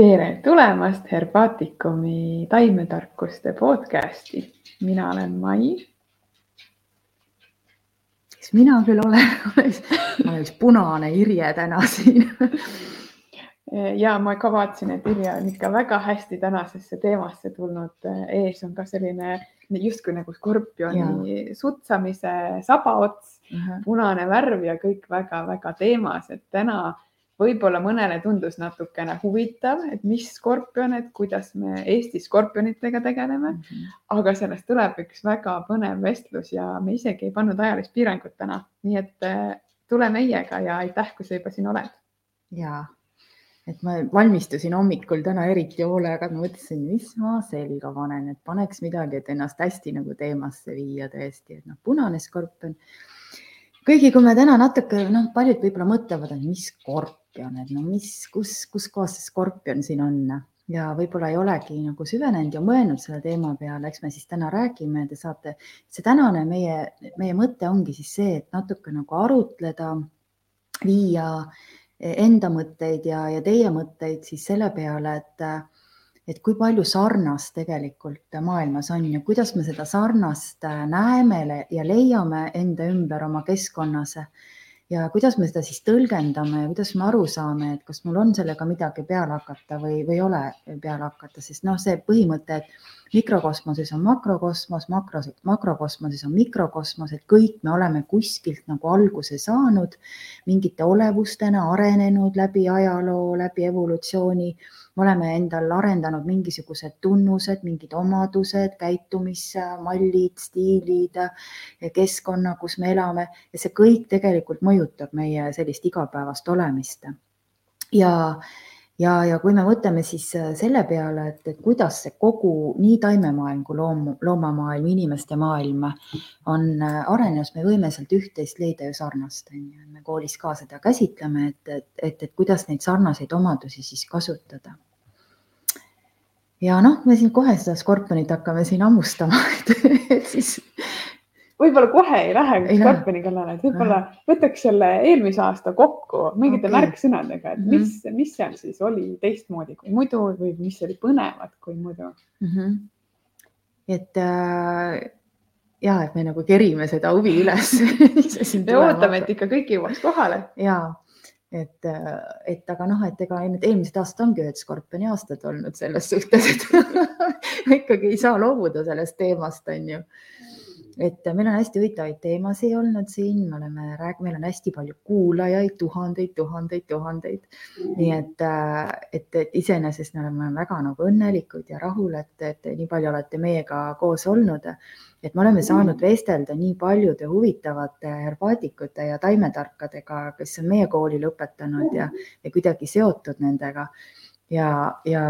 tere tulemast Herbaatikumi taimetarkuste podcasti. mina olen Mai. kes mina küll olen ma olen üks punane Irje täna siin ja ma ka vaatasin, et Irje on ikka väga hästi tänasesse teemasse tulnud. ees on ka selline justkui nagu skorpioni ja. sutsamise sabaots uh, -huh. punane värv ja kõik väga-väga teemas, et täna võib-olla mõnele tundus natukene huvitav, et mis skorpion, et kuidas me Eesti skorpionitega tegeleme mm. -hmm. aga sellest tuleb üks väga põnev vestlus ja me isegi ei pannud ajalist piirangut täna, nii et äh, tule meiega ja aitäh, kui sa juba siin oled. ja, et ma valmistusin hommikul täna eriti hoolega, ma mõtlesin, mis ma selga panen, et paneks midagi, et ennast hästi nagu teemasse viia tõesti, et noh, punane skorpion kuigi kui me täna natuke, noh, paljud võib-olla mõtlevad, et mis skorpion skorpion, et no mis, kus, kus kohas see skorpion siin on? Ja võib-olla ei olegi nagu süvenenud ja mõelnud selle teema peale, eks me siis täna räägime, te saate, see tänane meie, meie mõte ongi siis see, et natuke nagu arutleda, viia enda mõtteid ja, ja teie mõtteid siis selle peale, et et kui palju sarnast tegelikult maailmas on ja kuidas me seda sarnast näeme ja leiame enda ümber oma keskkonnas ja kuidas me seda siis tõlgendame ja kuidas me aru saame, et kas mul on sellega midagi peale hakata või, või ei ole peale hakata, sest noh, see põhimõte, et mikrokosmoses on makrokosmos, makros, makrokosmoses on mikrokosmos, et kõik me oleme kuskilt nagu alguse saanud mingite olevustena, arenenud läbi ajaloo, läbi evolutsiooni me oleme endal arendanud mingisugused tunnused, mingid omadused, käitumismallid, stiilid, keskkonna, kus me elame ja see kõik tegelikult mõjutab meie sellist igapäevast olemist. ja, ja, ja kui me mõtleme siis selle peale, et, et kuidas see kogu nii taimemaailm kui loom, loomamaailm, inimeste maailm on arenenud, me võime sealt üht-teist leida ju sarnast, on ju. me koolis ka seda käsitleme, et, et, et, et kuidas neid sarnaseid omadusi siis kasutada ja noh, me siin kohe seda skorpionit hakkame siin hammustama et, siis. võib-olla kohe ei lähe ei skorpioni kallale, et võib-olla võtaks selle eelmise aasta kokku mingite okay. märksõnadega, et mis mm, -hmm. mis seal siis oli teistmoodi kui muidu või mis oli põnevat kui muidu mm. -hmm. et äh, ja et me nagu kerime seda huvi üles me ootame, et ikka kõik jõuaks kohale. ja et, et aga noh, et ega need eelmised aastad ongi ühed skorpioni aastad olnud selles suhtes, et ikkagi ei saa loobuda sellest teemast, on ju. Et meil on hästi huvitavaid teemasid olnud siin, me oleme rääkinud, meil on hästi palju kuulajaid, tuhandeid, tuhandeid, tuhandeid. nii et, et, et iseenesest me oleme väga nagu õnnelikud ja rahul, et, et nii palju olete meiega koos olnud et me oleme saanud vestelda nii paljude huvitavate herbaatikute ja taimetarkadega, kes on meie kooli lõpetanud ja, ja kuidagi seotud nendega. Ja, ja,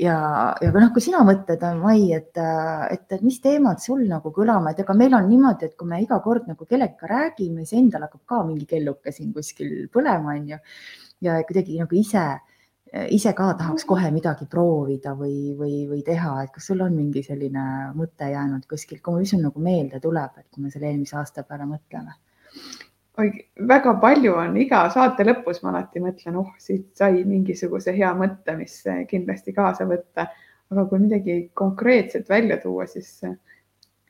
ja, ja noh, kui sina mõtled, Mai, et, et, et mis teemad sul nagu kõlama, et ega meil on niimoodi, et kui me iga kord nagu kellegagi räägime, siis endal hakkab ka mingi kelluke siin kuskil põlema, on ju. ja kuidagi nagu ise ise ka tahaks kohe midagi proovida või, või, või teha, et kas sul on mingi selline mõte jäänud kuskilt, mis sul nagu meelde tuleb, et kui me selle eelmise aasta peale mõtleme? Väga palju on, iga saate lõpus ma alati mõtlen, oh, siit sai mingisuguse hea mõtte, mis kindlasti kaasa võtta. aga kui midagi konkreetset välja tuua, siis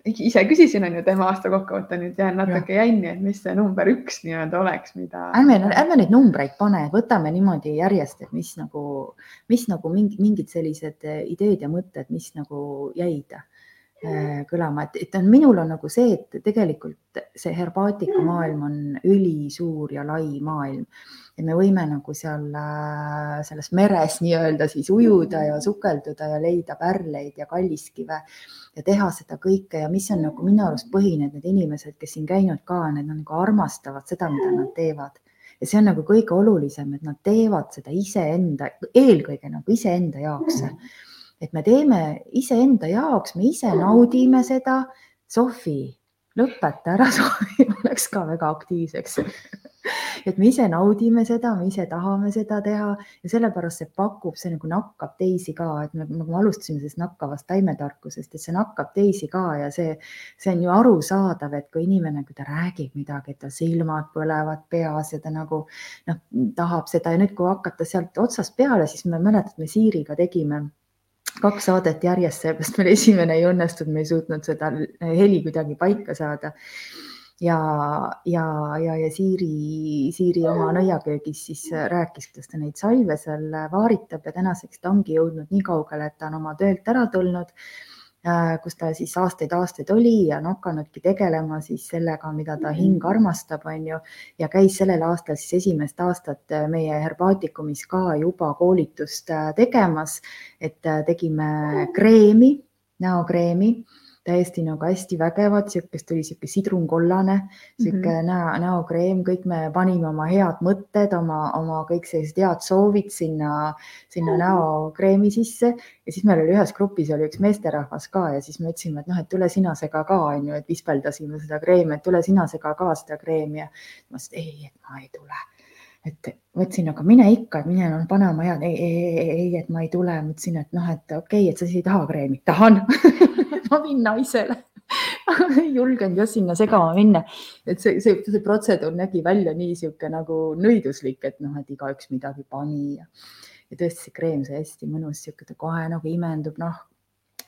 ise küsisin, on ju, teeme aasta kokkuvõtte, nüüd jään natuke jänni, et mis see number üks nii-öelda oleks, mida. ärme, ärme neid numbreid pane, võtame niimoodi järjest, et mis nagu, mis nagu mingi, mingid sellised ideed ja mõtted, mis nagu jäid kõlama, et, et on, minul on nagu see, et tegelikult see herbaatika maailm on ülisuur ja lai maailm. Et me võime nagu seal äh, selles meres nii-öelda siis ujuda ja sukelduda ja leida pärleid ja kalliskive ja teha seda kõike. Ja mis on nagu minu arust põhine, et need inimesed, kes siin käinud ka, need nagu armastavad seda, mida nad teevad. Ja see on nagu kõige olulisem, et nad teevad seda iseenda, eelkõige nagu iseenda jaoks. Et me teeme iseenda jaoks, me ise naudime seda. Sofi, lõpeta ära, Sofi, ma läks ka väga aktiivseks et me ise naudime seda, me ise tahame seda teha ja sellepärast see pakub, see nagu nakkab teisi ka, et nagu me alustasime sellest nakkavast taimetarkusest, et see nakkab teisi ka ja see, see on ju arusaadav, et kui inimene, kui ta räägib midagi, et tal silmad põlevad peas ja ta nagu noh, tahab seda ja nüüd, kui hakata sealt otsast peale, siis me mäletame, me Siiriga tegime kaks saadet järjest, seepärast meil esimene ei õnnestunud, me ei suutnud seda heli kuidagi paika saada. Ja, ja, ja, ja Siiri, Siiri oma nõiaköögis siis rääkis, kuidas ta neid salve seal vaaritab ja tänaseks ta ongi jõudnud nii kaugele, et ta on oma töölt ära tulnud kus ta siis aastaid-aastaid oli ja on hakanudki tegelema siis sellega, mida ta hing armastab, on ju, ja käis sellel aastal siis esimest aastat äh, meie Herbaatikumis ka juba koolitust äh, tegemas, et tegime kreemi, näokreemi täiesti nagu hästi vägevad, sihukest oli sihuke sidrunkollane, sihuke mm -hmm. näo, näokreem, kõik me panime oma head mõtted, oma, oma kõik sellised head soovid sinna, sinna näokreemi sisse. Ja siis meil oli ühes grupis oli üks meesterahvas ka ja siis me ütlesime, et noh, et tule sina sega ka onju, et vispeldasime seda kreemi, et tule sina sega ka seda kreemi. Ja ma ütlesin, ei, et ma ei tule. Et mõtlesin, aga mine ikka, et mine no, pane oma head, ei, ei, ei, ei, et ma ei tule, mõtlesin, et noh, et okei okay,, et sa siis ei taha kreemi, tahan ma viin naisele. Ei julgenud jah sinna segama minna, et see, see, see protseduur nägi välja nii sihuke nagu nõiduslik, et noh, et igaüks midagi pani ja, ja tõesti see kreem sai hästi mõnus, sihuke ta kohe nagu imendub nahk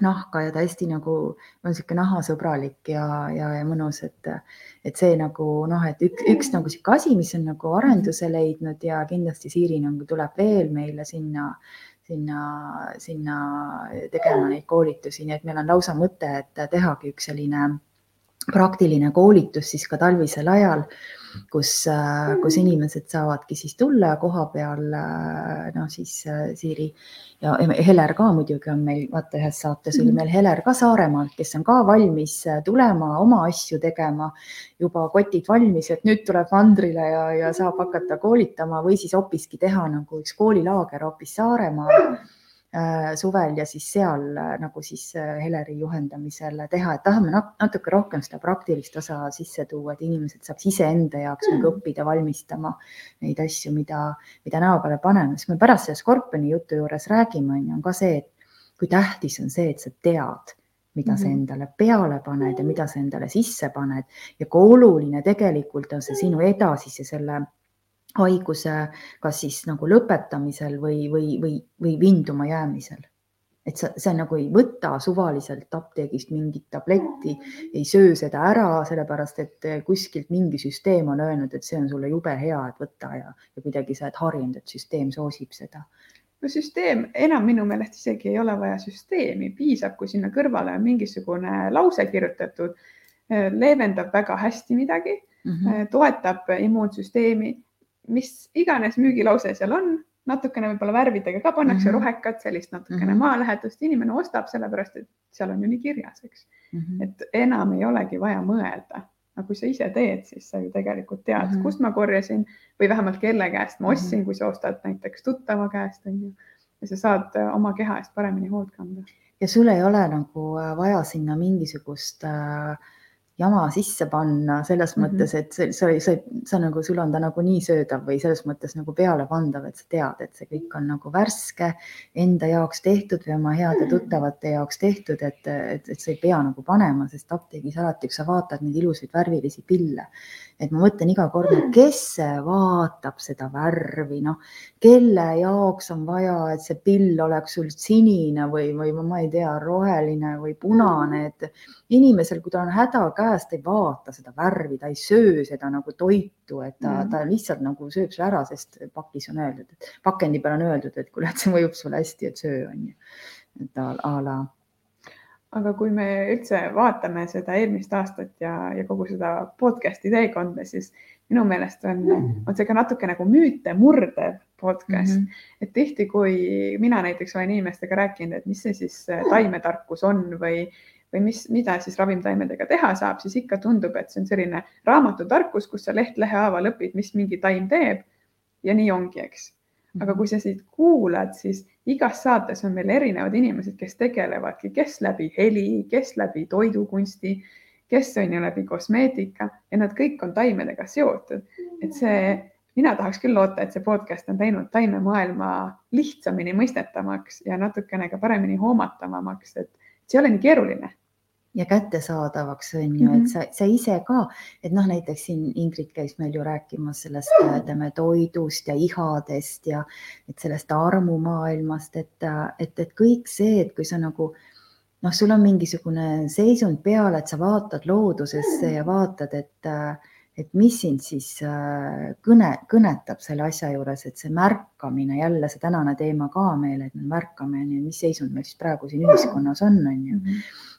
nahka ja ta hästi nagu on niisugune nahasõbralik ja, ja, ja mõnus, et, et see nagu noh, et üks, üks nagu sihuke asi, mis on nagu arenduse leidnud ja kindlasti Siiri nagu tuleb veel meile sinna, sinna, sinna tegema neid koolitusi, nii et meil on lausa mõte, et tehagi üks selline praktiline koolitus siis ka talvisel ajal kus, äh, kus inimesed saavadki siis tulla koha peal, äh, noh siis äh, Siiri ja Heler ka muidugi on meil, vaata ühes saates oli mhm. meil Heler ka Saaremaalt, kes on ka valmis tulema oma asju tegema, juba kotid valmis, et nüüd tuleb mandrile ja, ja saab hakata koolitama või siis hoopiski teha nagu üks koolilaager hoopis Saaremaal suvel ja siis seal äh, nagu siis äh, Heleri juhendamisel teha, et tahame natuke rohkem seda praktilist osa sisse tuua, et inimesed saaks iseenda jaoks nagu mm. õppida valmistama neid asju, mida, mida näo peale paneme, sest me pärast selle skorpioni jutu juures räägime, on ju, on ka see, et kui tähtis on see, et sa tead, mida sa mhm. endale peale paned ja mida sa endale sisse paned ja kui oluline tegelikult on see sinu edasise selle haiguse kas siis nagu lõpetamisel või, või, või, või vinduma jäämisel. et sa, sa nagu ei võta suvaliselt apteegist mingit tabletti, ei söö seda ära, sellepärast et kuskilt mingi süsteem on öelnud, et see on sulle jube hea, et võta ja, ja kuidagi sa oled harjunud, et süsteem soosib seda no süsteem, enam minu meelest isegi ei ole vaja süsteemi, piisab, kui sinna kõrvale on mingisugune lause kirjutatud, leevendab väga hästi midagi mm, -hmm. toetab immuunsüsteemi mis iganes müügilause seal on, natukene võib-olla värvidega ka pannakse mm -hmm. rohekat, sellist natukene mm -hmm. maalähedast, inimene ostab sellepärast, et seal on ju nii kirjas, eks mm. -hmm. et enam ei olegi vaja mõelda, aga kui sa ise teed, siis sa ju tegelikult tead mm, -hmm. kust ma korjasin või vähemalt kelle käest ma ostsin mm, -hmm. kui sa ostad näiteks tuttava käest, on ju. ja sa saad äh, oma keha eest paremini hoolt kanda. ja sul ei ole nagu äh, vaja sinna mingisugust äh, jama sisse panna selles mm -hmm. mõttes, et see, sa, sa, sa nagu, sul on ta nagu nii söödav või selles mõttes nagu pealepandav, et sa tead, et see kõik on nagu värske, enda jaoks tehtud või oma heade tuttavate jaoks tehtud, et, et, et sa ei pea nagu panema, sest apteegis alati, kui sa vaatad neid ilusaid värvilisi pille, et ma mõtlen iga kord, kes vaatab seda värvi, noh, kelle jaoks on vaja, et see pill oleks sul sinine või, või ma ei tea, roheline või punane, et inimesel, kui tal on häda käes, ta ei vaata seda värvi, ta ei söö seda nagu toitu, et ta mm., ta lihtsalt nagu sööb selle ära, sest pakis on öeldud, et pakendi peal on öeldud, et kuule, et see mõjub sulle hästi, et söö on ju. et a la aga kui me üldse vaatame seda eelmist aastat ja, ja kogu seda podcast'i teekonda, siis minu meelest on, on see ka natuke nagu müüte murdev podcast mm. -hmm. et tihti, kui mina näiteks olen inimestega rääkinud, et mis see siis äh, taimetarkus on või, või mis, mida siis ravimtaimedega teha saab, siis ikka tundub, et see on selline raamatutarkus, kus sa leht lehe haaval õpid, mis mingi taim teeb. ja nii ongi, eks aga kui sa siit kuulad, siis igas saates on meil erinevad inimesed, kes tegelevadki, kes läbi heli, kes läbi toidukunsti, kes on ju läbi kosmeetika ja nad kõik on taimedega seotud, et see mina tahaks küll loota, et see podcast on teinud taimemaailma lihtsamini mõistetavamaks ja natukene ka paremini hoomatavamaks, et see ei ole nii keeruline ja kättesaadavaks on ju et mhm. sa, sa ise ka, et noh, näiteks siin Ingrid käis meil ju rääkimas sellest, ütleme toidust ja ihadest ja et sellest armumaailmast, et, et, et kõik see, et kui sa nagu noh, sul on mingisugune seisund peal, et sa vaatad loodusesse ja vaatad, et et mis sind siis kõne, kõnetab selle asja juures, et see märkamine, jälle see tänane teema ka meil, et me märkame, mis seisund meil siis praegu siin ühiskonnas on, on ju.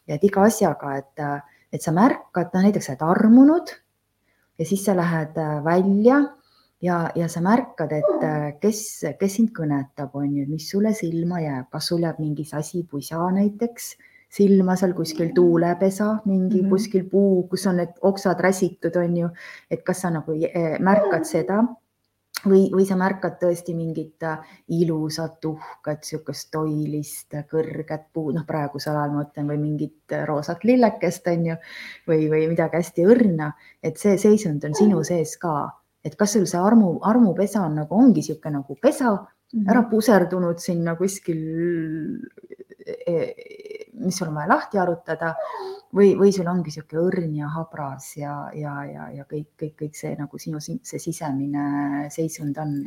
Ja et iga asjaga, et, et sa märkad, no näiteks sa oled armunud ja siis sa lähed äh, välja ja, ja sa märkad, et äh, kes, kes sind kõnetab, on ju, mis sulle silma jääb, kas sul jääb mingi sasipusa näiteks silma seal kuskil tuulepesa, mingi mm -hmm. kuskil puu, kus on need oksad räsitud, on ju, et kas sa nagu eh, märkad seda või, või sa märkad tõesti mingit äh, ilusat, uhket, niisugust toilist, kõrget puud, noh, praegusel ajal ma mõtlen või mingit äh, roosat lillekest on ju, või, või midagi hästi õrna, et see seisund on sinu sees ka, et kas sul see armu, armupesa on nagu ongi niisugune nagu pesa mhm. ära puserdunud sinna kuskil E, mis sul on vaja lahti arutada või, või sul ongi niisugune õrn ja habras ja, ja, ja, ja kõik, kõik, kõik see nagu sinu see sisemine seisund on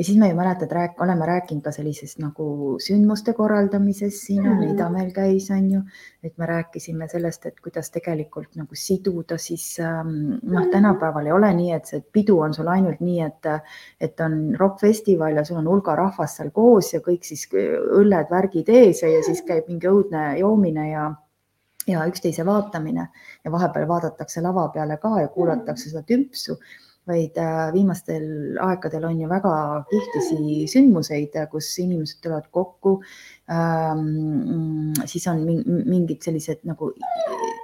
ja siis me ju mäletad, rääk-, oleme rääkinud ka sellisest nagu sündmuste korraldamisest siin on mm, -hmm. Idamäel käis, on ju, et me rääkisime sellest, et kuidas tegelikult nagu siduda siis ähm, noh, tänapäeval ei ole nii, et see pidu on sul ainult nii, et, et on rokkfestival ja sul on hulga rahvast seal koos ja kõik siis õlled, värgid ees ja, ja siis käib mingi õudne joomine ja ja üksteise vaatamine. Ja vahepeal vaadatakse lava peale ka ja kuulatakse seda tümpsu vaid äh, viimastel aegadel on ju väga kihtisi sündmuseid, kus inimesed tulevad kokku ähm,. siis on mingid sellised nagu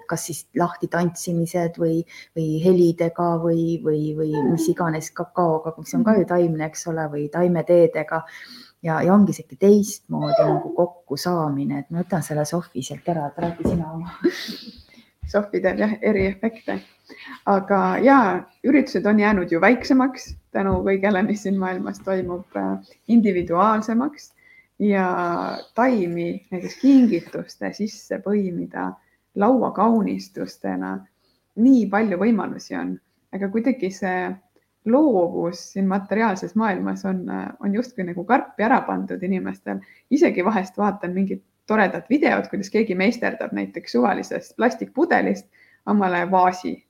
kas siis lahti tantsimised või, või helidega või, või, või mis iganes kakaoga, mis on ka ju taimne, eks ole, või taimeteedega ja, ja ongi sihuke teistmoodi nagu kokkusaamine, et ma võtan selle Sofi sealt ära, et räägi sina oma Sofi teeb jah eriefekte aga ja üritused on jäänud ju väiksemaks tänu kõigele, mis siin maailmas toimub, äh, individuaalsemaks ja taimi näiteks kingituste sisse põimida lauakaunistustena. nii palju võimalusi on, aga kuidagi see loovus siin materiaalses maailmas on, on justkui nagu karpi ära pandud inimestel. isegi vahest vaatan mingit toredat videot, kuidas keegi meisterdab näiteks suvalisest plastikpudelist omale vaasi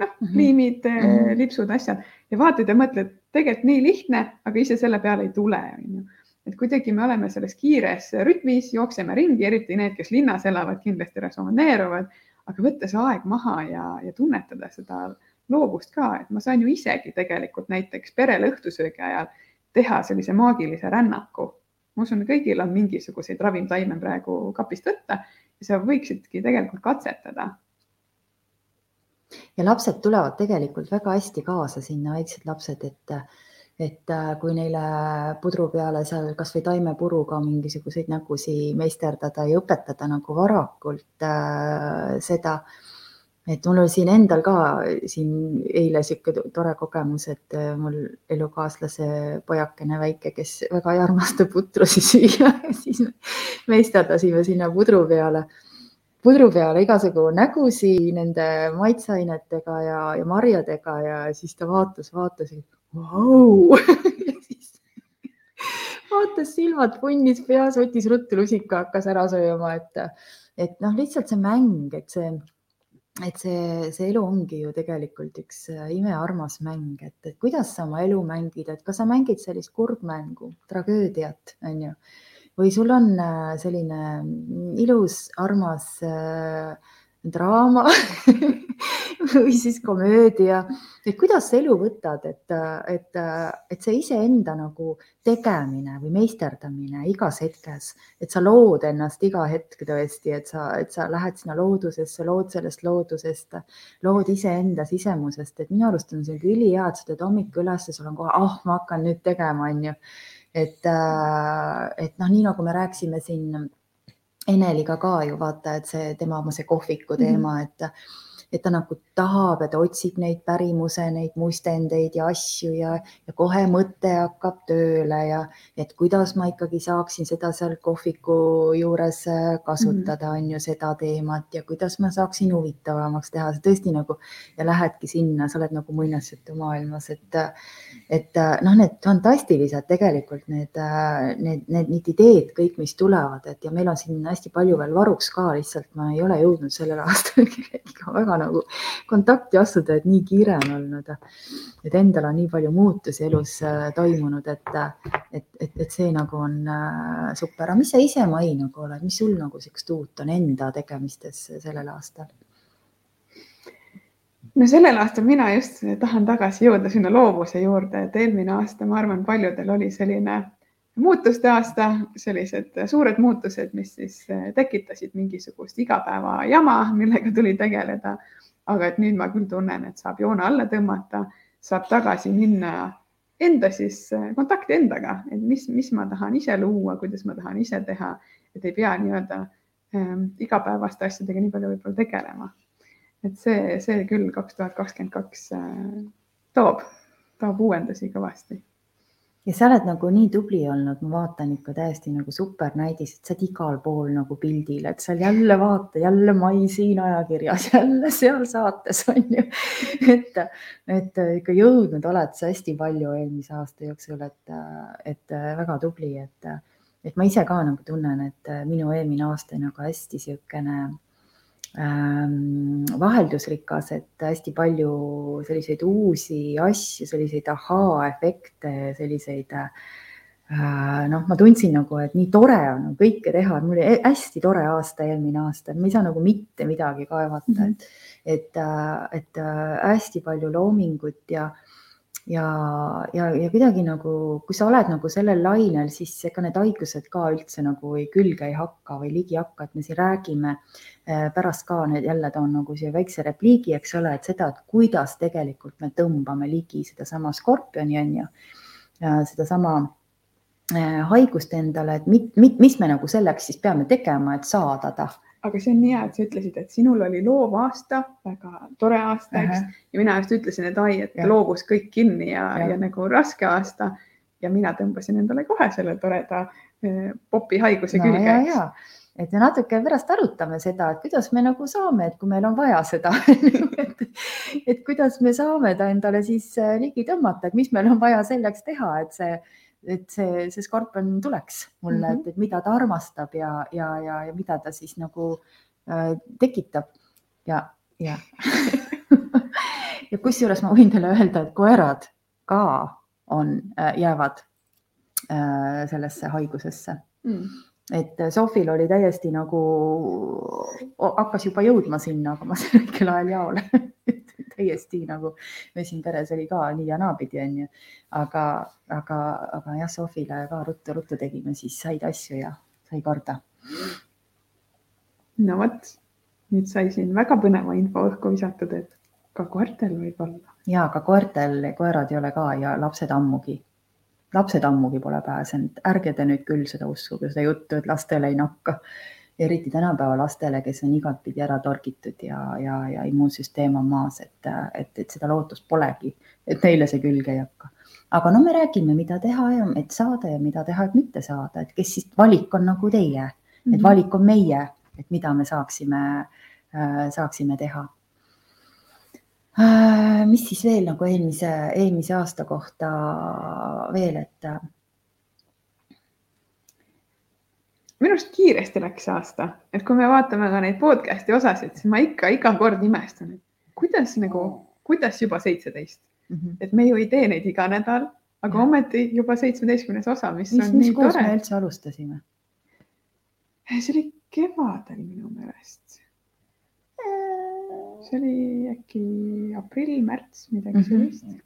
noh mm -hmm., liimid mm, -hmm. lipsud, asjad ja vaatad ja mõtled, tegelikult nii lihtne, aga ise selle peale ei tule, onju. et kuidagi me oleme selles kiires rütmis, jookseme ringi, eriti need, kes linnas elavad, kindlasti resoneeruvad, aga võtta see aeg maha ja, ja tunnetada seda loovust ka, et ma saan ju isegi tegelikult näiteks perele õhtusöögi ajal teha sellise maagilise rännaku. ma usun, kõigil on mingisuguseid ravimtaime praegu kapist võtta ja sa võiksidki tegelikult katsetada ja lapsed tulevad tegelikult väga hästi kaasa sinna, väiksed lapsed, et, et äh, kui neile pudru peale seal kasvõi taimepuruga mingisuguseid nägusi meisterdada ja õpetada nagu varakult äh, seda. Et mul oli siin endal ka siin eile niisugune tore kogemus, et äh, mul elukaaslase pojakene väike, kes väga ei armasta putrusi süüa, siis meisterdasime sinna pudru peale pudru peale igasugu nägusi nende maitseainetega ja, ja marjadega ja siis ta vaatas, vaatas, vau! Vaatas silmad punnis peas, võttis ruttu lusika, hakkas ära sööma, et, et noh, lihtsalt see mäng, et see, et see, see elu ongi ju tegelikult üks imearmas mäng, et, et kuidas sa oma elu mängid, et kas sa mängid sellist kurbmängu, tragöödiat, on ju või sul on äh, selline mm, ilus, armas äh, draama või siis komöödia, et kuidas sa elu võtad, et, et, et see iseenda nagu tegemine või meisterdamine igas hetkes, et sa lood ennast iga hetk tõesti, et sa, et sa lähed sinna loodusesse, lood sellest loodusest, lood iseenda sisemusest, et minu arust on see ülihea, et sa teed hommikul üles ja sul on kohe, ah oh,, ma hakkan nüüd tegema, onju et, äh, et noh, nii nagu me rääkisime siin Eneliga ka ju vaata, et see tema see kohviku mhm. teema mm, -hmm. et et ta nagu tahab ja ta otsib neid pärimuse, neid muistendeid ja asju ja, ja kohe mõte hakkab tööle ja et kuidas ma ikkagi saaksin seda seal kohviku juures äh, kasutada, on ju seda teemat ja kuidas ma saaksin huvitavamaks teha, see tõesti nagu ja lähedki sinna, sa oled nagu muinasjutumaailmas, et, et noh, need fantastilised tegelikult need, need, need, need ideed kõik, mis tulevad, et ja meil on siin hästi palju veel varuks ka, lihtsalt ma ei ole jõudnud sellel aastal kellegiga väga nagu kontakti astuda, et nii kiire on olnud. et endal on nii palju muutusi elus äh, toimunud, et, et, et, et see nagu on äh, super. aga mis sa ise, Mai, nagu oled, mis sul nagu siukest uut on enda tegemistes sellel aastal? no sellel aastal mina just tahan tagasi jõuda sinna loovuse juurde, et eelmine aasta, ma arvan, paljudel oli selline muutuste aasta, sellised suured muutused, mis siis eh, tekitasid mingisugust igapäeva jama, millega tuli tegeleda. aga et nüüd ma küll tunnen, et saab joone alla tõmmata, saab tagasi minna enda siis eh, kontakti endaga, et mis, mis ma tahan ise luua, kuidas ma tahan ise teha, et ei pea nii-öelda ähm, igapäevaste asjadega nii palju võib-olla tegelema. et see, see küll kaks tuhat kakskümmend kaks eh, toob, toob uuendusi kõvasti ja sa oled nagu nii tubli olnud, ma vaatan ikka täiesti nagu supernäidis, et sa oled igal pool nagu pildil, et seal jälle vaata, jälle Mai siin ajakirjas, jälle seal saates on ju. et, et ikka jõudnud oled sa hästi palju eelmise aasta jooksul, et, et väga tubli, et, et ma ise ka nagu tunnen, et minu eelmine aasta nagu hästi niisugune vaheldusrikas, et hästi palju selliseid uusi asju, selliseid ahaa-efekte, selliseid äh, noh, ma tundsin nagu, et nii tore on kõike teha, mul oli hästi tore aasta, eelmine aasta, ma ei saa nagu mitte midagi kaevata. Mm, -hmm. et, et, et äh, hästi palju loomingut ja ja, ja, ja kuidagi nagu, kui sa oled nagu sellel lainel, siis ega need haigused ka üldse nagu ei külge ei hakka või ligi ei hakka, et me siin räägime. Eh, pärast ka need jälle toon nagu siia väikse repliigi, eks ole, et seda, et kuidas tegelikult me tõmbame ligi sedasama skorpioni on ju, sedasama eh, haigust endale, et mit, mit, mis me nagu selleks siis peame tegema, et saada ta aga see on nii hea, et sa ütlesid, et sinul oli loov aasta, väga tore aasta, eks ja mina just ütlesin, et ai, et ja. loovus kõik kinni ja, ja., ja nagu raske aasta. ja mina tõmbasin endale kohe selle toreda eh, popi haiguse no, külge. et me natuke pärast arutame seda, et kuidas me nagu saame, et kui meil on vaja seda et, et kuidas me saame ta endale siis eh, ligi tõmmata, et mis meil on vaja selleks teha, et see et see, see skorpion tuleks mulle mm, -hmm. et, et mida ta armastab ja, ja, ja, ja mida ta siis nagu äh, tekitab. Ja, ja. Ja kusjuures ma võin teile öelda, et koerad ka on äh,, jäävad äh, sellesse haigusesse. Mm et Sofil oli täiesti nagu, hakkas juba jõudma sinna, aga ma sain õigel ajal jaole täiesti nagu me siin peres oli ka nii ja naapidi, onju. aga, aga, aga jah, Sofile ka ruttu-ruttu tegime, siis said asju ja sai korda. no vot, nüüd sai siin väga põneva info õhku visatud, et ka koertel võib olla. ja ka koertel, koerad ei ole ka ja lapsed ammugi lapsed ammugi pole pääsenud, ärge te nüüd küll seda uskuge, seda juttu, et lastele ei nakka eriti tänapäeva lastele, kes on igatpidi ära torgitud ja, ja, ja immuunsüsteem on maas, et, et, et seda lootust polegi, et neile see külge ei hakka. aga no me räägime, mida teha ja et saada ja mida teha, et mitte saada, et kes siis valik on nagu teie, et mhm. valik on meie, et mida me saaksime, saaksime teha mis siis veel nagu eelmise, eelmise aasta kohta veel, et minu arust kiiresti läks aasta, et kui me vaatame ka neid podcast'i osasid, siis ma ikka iga kord imestan, et kuidas nagu, kuidas juba seitseteist mm, -hmm. et me ju ei tee neid iga nädal, aga ja. ometi juba seitsmeteistkümnes osa, mis, mis on mis nii tore. me üldse alustasime? see oli kevadel minu meelest. See oli äkki aprill-märts, midagi mm -hmm. sellist.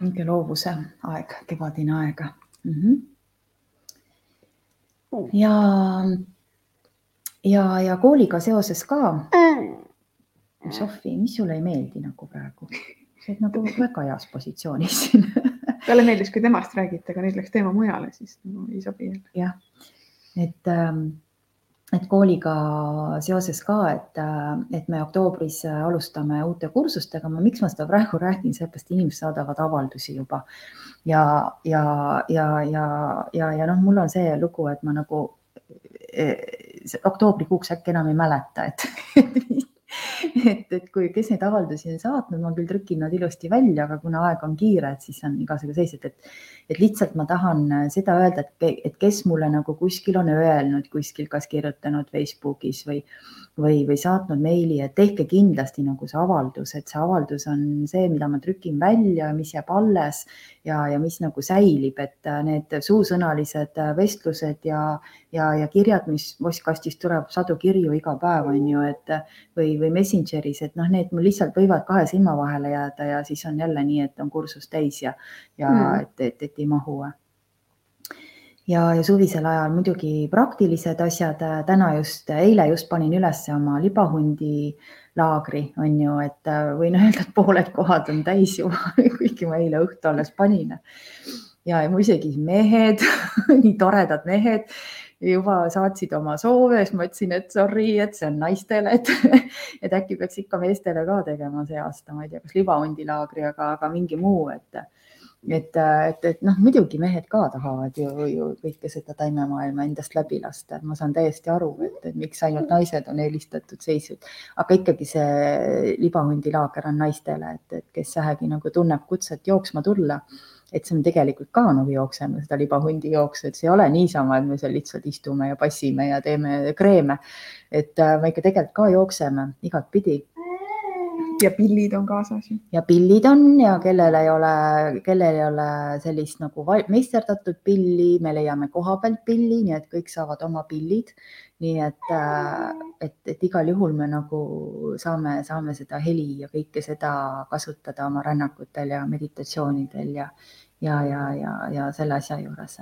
mingi loovuse aeg, kevadine aeg mm. -hmm ja, ja, ja kooliga seoses ka. Sofi, mis sulle ei meeldi nagu praegu? sa oled nagu väga heas positsioonis siin talle meeldis, kui temast räägiti, aga nüüd läks teema mujale, siis nagu ei sobi jah, et ähm, et kooliga seoses ka, et, et me oktoobris alustame uute kursustega, ma, miks ma seda praegu räägin, sellepärast inimesed saadavad avaldusi juba. Ja, ja, ja, ja, ja, ja noh, mul on see lugu, et ma nagu eh, oktoobrikuuks äkki enam ei mäleta, et et, et kui, kes neid avaldusi on saatnud, ma küll trükin nad ilusti välja, aga kuna aeg on kiire, et siis on igasugu sellised, et, et lihtsalt ma tahan seda öelda, et, et kes mulle nagu kuskil on öelnud, kuskil kas kirjutanud Facebookis või, või, või saatnud meili, et tehke kindlasti nagu see avaldus, et see avaldus on see, mida ma trükin välja, mis jääb alles ja, ja mis nagu säilib, et äh, need suusõnalised äh, vestlused ja, ja, ja kirjad, mis postkastist tuleb sadu kirju iga päev, on ju, et või, või Messengeris, et noh, need mul lihtsalt võivad kahe silma vahele jääda ja siis on jälle nii, et on kursus täis ja, ja mm. et, et, et ei mahu ja, ja suvisel ajal muidugi praktilised asjad. täna just, eile just panin üles oma libahundi laagri, on ju, et äh, võin öelda, et pooled kohad on täis juba kuigi ma eile õhtu alles panin. ja, ja mu isegi mehed nii toredad mehed juba saatsid oma soove, siis ma ütlesin, et sorry, et see on naistele, et, et äkki peaks ikka meestele ka tegema see aasta, ma ei tea, kas libahundi laagri, aga, aga mingi muu, et et, et, et noh, muidugi mehed ka tahavad ju, ju kõike seda taimemaailma endast läbi lasta, ma saan täiesti aru, et, et miks ainult naised on eelistatud seisjad, aga ikkagi see libahundilaager on naistele, et, et kes vähegi nagu tunneb kutset jooksma tulla, et see on tegelikult ka nagu jookseme seda libahundi jooksu, et see ei ole niisama, et me seal lihtsalt istume ja passime ja teeme kreeme. et äh, me ikka tegelikult ka jookseme igatpidi ja pillid on kaasas. ja pillid on ja kellel ei ole, kellel ei ole sellist nagu meisterdatud pilli, me leiame koha pealt pilli, nii et kõik saavad oma pillid. nii et, äh, et, et igal juhul me nagu saame, saame seda heli ja kõike seda kasutada oma rännakutel ja meditatsioonidel ja, ja, ja, ja, ja selle asja juures.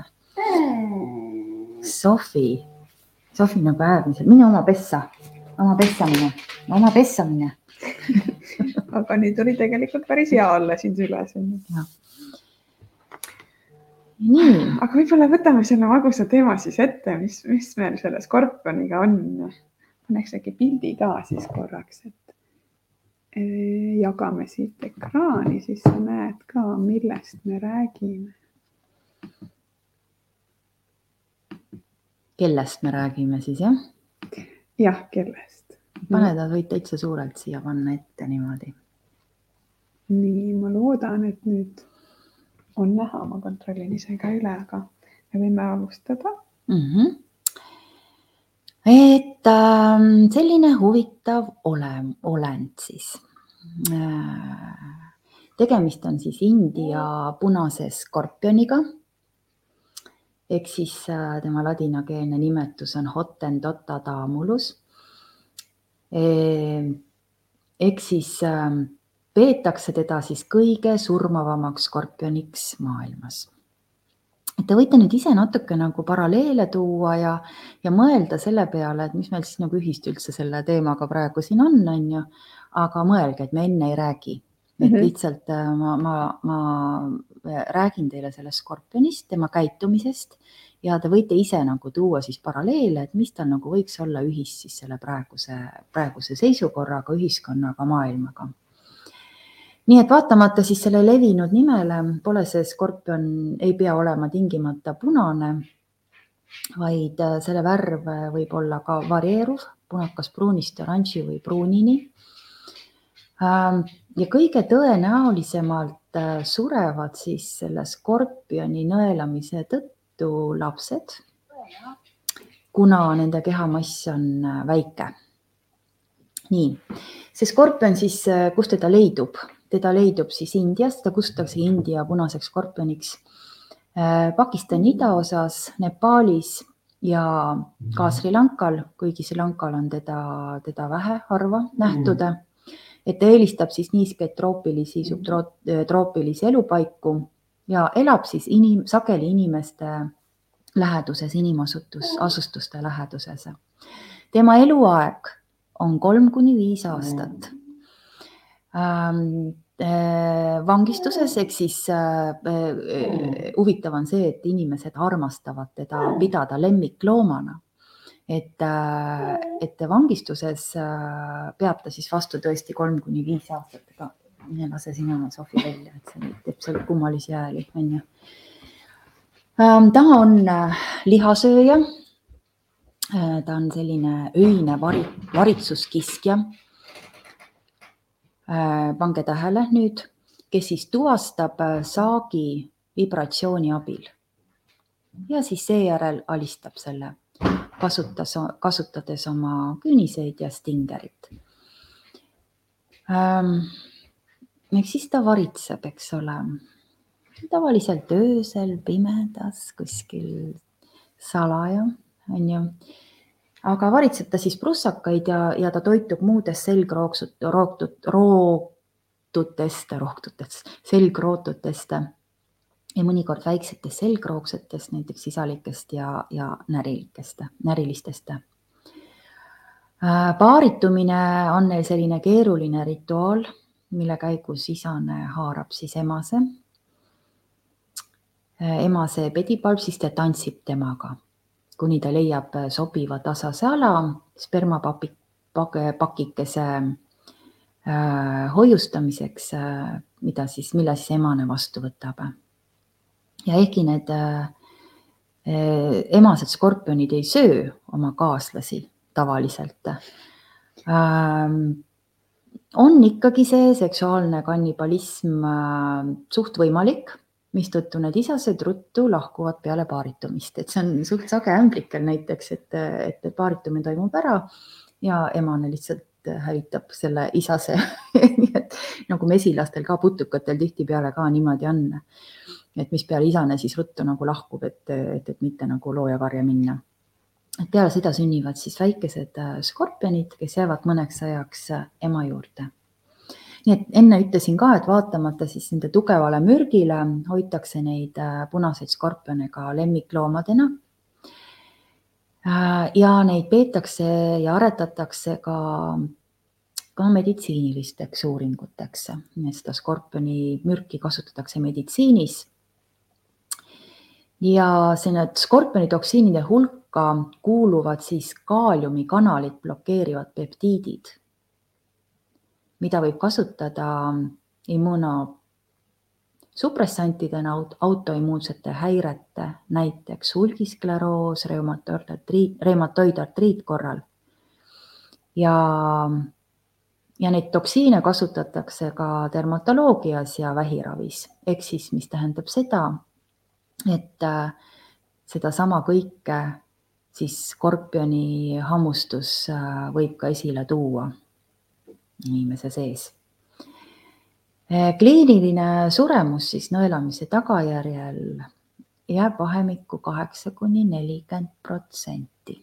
Sofi, Sofi nagu äärmiselt, mine oma pessa, oma pessamine, oma pessamine aga nüüd oli tegelikult päris hea olla siin süles. nii. aga võib-olla võtame selle magusa teema siis ette, mis, mis meil selle skorpioniga on. paneks äkki pildi ka siis korraks, et jagame siit ekraani, siis sa näed ka, millest me räägime. kellest me räägime siis jah? jah, kellest pane ta, võid täitsa suurelt siia panna ette niimoodi. nii, ma loodan, et nüüd on näha, ma kontrollin ise ka üle, aga me võime alustada mm. -hmm. Et äh, selline huvitav olem, olend siis äh,. tegemist on siis India punase skorpioniga ehk siis äh, tema ladinakeelne nimetus on Hottentotta Ehm, ehk siis ähm, peetakse teda siis kõige surmavamaks skorpioniks maailmas. Et te võite nüüd ise natuke nagu paralleele tuua ja, ja mõelda selle peale, et mis meil siis nagu ühist üldse selle teemaga praegu siin on, on ju. aga mõelge, et me enne ei räägi, et mm -hmm. lihtsalt äh, ma, ma, ma äh, räägin teile sellest skorpionist, tema käitumisest ja te võite ise nagu tuua siis paralleele, et mis tal nagu võiks olla ühist siis selle praeguse, praeguse seisukorraga, ühiskonnaga, maailmaga. Nii et vaatamata siis selle levinud nimele, pole see skorpion, ei pea olema tingimata punane, vaid äh, selle värv võib olla ka varieeruv, punakas pruunist oranži või pruunini. Ähm, ja kõige tõenäolisemalt äh, surevad siis selle skorpioni nõelamise tõttu lapsed, kuna nende kehamass on äh, väike. nii, see skorpion siis, äh, kus teda leidub, teda leidub siis Indias, teda kutsutakse India punaseks skorpioniks. Äh, Pakistani idaosas, Nepaalis ja ka Sri Lankal, kuigi Sri Lankal on teda, teda vähe, harva nähtud mm. et ta eelistab siis niiskeid troopilisi, subtroopilisi elupaiku ja elab siis inim, sageli inimeste läheduses, inimasutus, asustuste läheduses. tema eluaeg on kolm kuni viis aastat äh, vangistuses, ehk siis äh, äh, huvitav on see, et inimesed armastavad teda pidada lemmikloomana et, äh, et vangistuses äh, peab ta siis vastu tõesti kolm kuni viis aastat, aga mine lase sina oma Sofi välja, et see teeb seal kummalisi hääli, onju. Ähm, ta on äh, lihasööja. ta on selline öine vari, varitsuskiskja. Pange tähele nüüd, kes siis tuvastab saagi vibratsiooni abil. Ja siis seejärel alistab selle kasutas, kasutades oma küüniseid ja stingerit. Ähm,. eks siis ta varitseb, eks ole, tavaliselt öösel pimedas kuskil salaja, on ju aga varitseb ta siis prussakaid ja, ja ta toitub muudest selgrooksut-, rootut-, rootutest, rohtutest, selgrootutest ja mõnikord väiksetest selgroogsetest, näiteks sisalikest ja, ja närilikest, närilistest. Äh, paaritumine on neil selline keeruline rituaal, mille käigus isane haarab siis emase. Äh, emase pedipalpsist ja tantsib temaga, kuni ta leiab sobiva tasase ala spermapakikese äh, hoiustamiseks, mida siis, mille siis emane vastu võtab. Ja ehkki need äh, emased skorpionid ei söö oma kaaslasi tavaliselt ähm,, on ikkagi see seksuaalne kannibalism äh, suht võimalik, mistõttu need isased ruttu lahkuvad peale paaritumist, et see on suht sage ämblikel näiteks, et, et, paaritumine toimub ära ja emane lihtsalt hävitab selle isase nii et nagu mesilastel ka putukatel tihtipeale ka niimoodi on et mispeale isane siis ruttu nagu lahkub, et, et, et mitte nagu loojakarja minna. peale seda sünnivad siis väikesed skorpionid, kes jäävad mõneks ajaks ema juurde. Nii et enne ütlesin ka, et vaatamata siis nende tugevale mürgile hoitakse neid äh, punaseid skorpione ka lemmikloomadena. ja neid peetakse ja aretatakse ka ka meditsiinilisteks uuringuteks, seda skorpioni mürki kasutatakse meditsiinis ja sinna skorpioni toksiinide hulka kuuluvad siis kaaliumikanalit blokeerivad peptiidid, mida võib kasutada immunosupressantidena autoimmuunsete häirete, näiteks hulgiskleroos, reumatoidartriit korral. ja, ja neid toksiine kasutatakse ka dermatoloogias ja vähiravis, ehk siis, mis tähendab seda, et äh, sedasama kõike siis skorpioni hammustus äh, võib ka esile tuua inimese sees. Äh, kliiniline suremus siis nõelamise tagajärjel jääb vahemikku kaheksa kuni nelikümmend protsenti.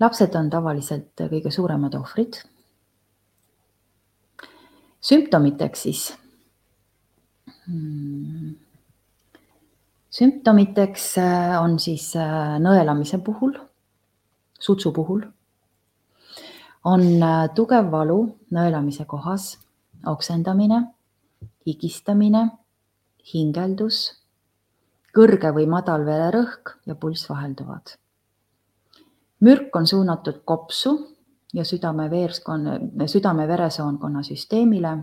lapsed on tavaliselt kõige suuremad ohvrid. sümptomiteks siis Hmm. sümptomiteks äh, on siis äh, nõelamise puhul, sutsu puhul, on äh, tugev valu nõelamise kohas, oksendamine, higistamine, hingeldus, kõrge või madal vererõhk ja pulss vahelduvad. mürk on suunatud kopsu ja südame-veerskonna, südame-veresoonkonna süsteemile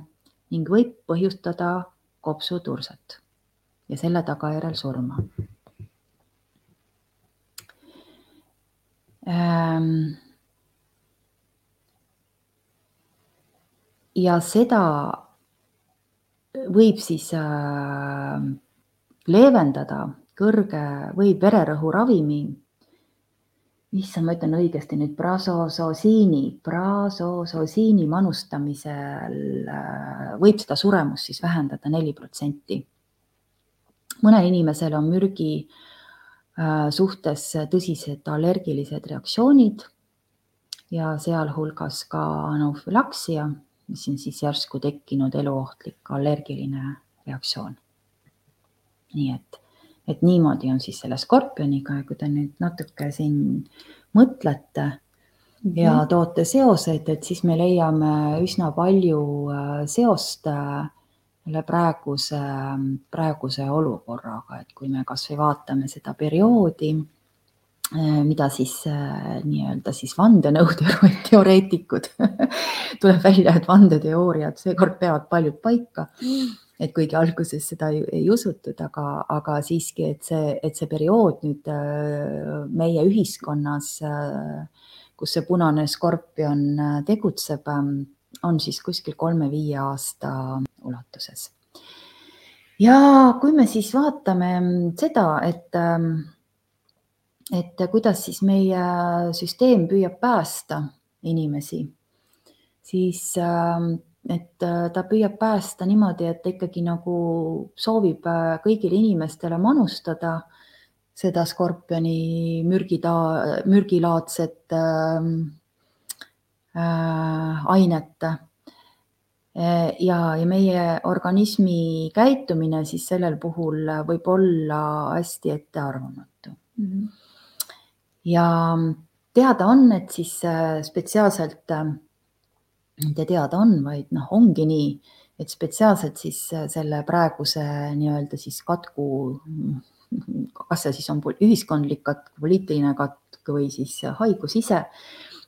ning võib põhjustada kopsutursat ja selle tagajärjel surma. Ähm, ja seda võib siis äh, leevendada kõrge või vererõhu ravimi. Issand, ma ütlen õigesti nüüd, prasososiini, prasososiini manustamisel äh, võib seda suremust siis vähendada neli protsenti. mõnel inimesel on mürgi äh, suhtes tõsised allergilised reaktsioonid ja sealhulgas ka anofülaksia, mis on siis järsku tekkinud eluohtlik allergiline reaktsioon. nii et et niimoodi on siis selle skorpioniga ja kui te nüüd natuke siin mõtlete mm -hmm. ja mhm. toote seoseid, et siis me leiame üsna palju äh, seost äh, selle praeguse, praeguse olukorraga, et kui me kasvõi vaatame seda perioodi, mida siis nii-öelda siis vandenõuteoreetikud tuleb välja, et vandeteooriad seekord peavad paljud paika mm et kuigi alguses seda ei, ei usutud, aga, aga siiski, et see, et see periood nüüd äh, meie ühiskonnas, äh, kus see punane skorpion äh, tegutseb, ähm, on siis kuskil kolme-viie aasta ulatuses. ja kui me siis vaatame seda, et, ähm, et kuidas siis meie süsteem püüab päästa inimesi, siis ähm, et äh, ta püüab päästa niimoodi, et ta ikkagi nagu soovib äh, kõigile inimestele manustada seda skorpioni mürgida, mürgilaadset äh, äh, ainet. ja, ja meie organismi käitumine siis sellel puhul võib olla hästi ettearvamatu mm. -hmm. Ja teada on, et siis spetsiaalselt äh, mitte teada on, vaid noh, ongi nii, et spetsiaalselt siis äh, selle praeguse nii-öelda siis katku, kas see siis on ühiskondlik katk, poliitiline katk või siis haigus ise,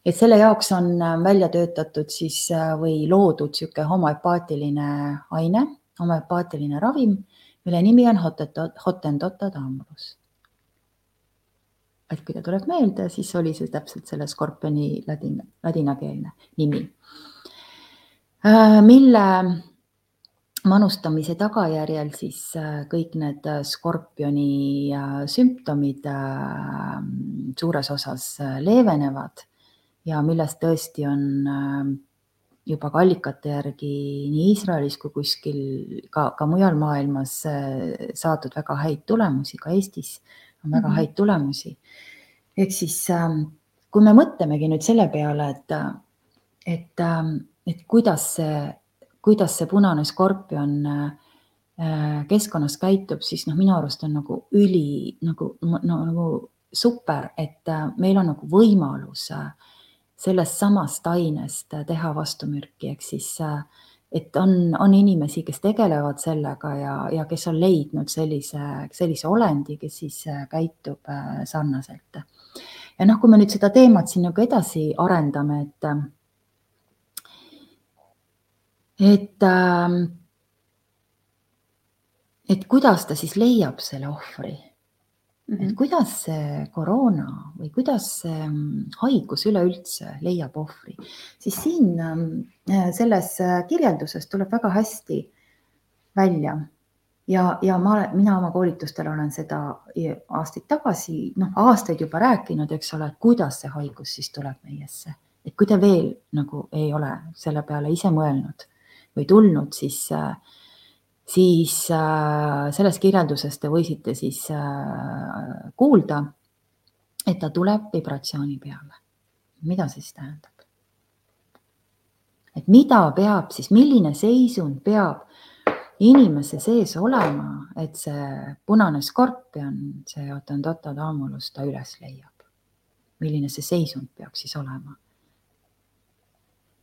et selle jaoks on äh, välja töötatud siis äh, või loodud niisugune homoepaatiline aine, homoepaatiline ravim, mille nimi on hotendotodamrus. Et kui ta tuleb meelde, siis oli see täpselt selle skorpioni ladina, ladinakeelne nimi. Äh, mille manustamise tagajärjel siis äh, kõik need äh, skorpioni sümptomid suures osas leevenevad ja millest tõesti on juba ka allikate järgi nii Iisraelis kui kuskil ka, ka mujal maailmas saadud väga häid tulemusi, ka Eestis on väga mm -hmm. häid tulemusi. ehk siis kui me mõtlemegi nüüd selle peale, et, et et kuidas see, kuidas see punane skorpion äh, keskkonnas käitub, siis noh, minu arust on nagu üli nagu no, nagu super, et äh, meil on nagu võimalus äh, sellest samast ainest teha vastumürki, ehk siis et on, on inimesi, kes tegelevad sellega ja, ja kes on leidnud sellise, sellise olendi, kes siis käitub sarnaselt. ja noh, kui me nüüd seda teemat siin nagu edasi arendame, et et, ähm, et kuidas ta siis leiab selle ohvri. -hmm. et kuidas see koroona või kuidas see mm, haigus üleüldse leiab ohvri, siis siin ähm, äh, selles äh, kirjelduses tuleb väga hästi välja. Ja, ja ma, mina oma koolitustel olen seda aastaid tagasi, noh, aastaid juba rääkinud, eks ole, et kuidas see haigus siis tuleb meiesse, et kui te veel nagu ei ole selle peale ise mõelnud või tulnud, siis, äh, siis äh, selles kirjelduses te võisite siis äh, kuulda, et ta tuleb vibratsiooni peale. mida siis tähendab? et mida peab siis, milline seisund peab inimese sees olema, et see punane skorpion, see Otendotodamulus ta üles leiab. milline see seisund peaks siis olema?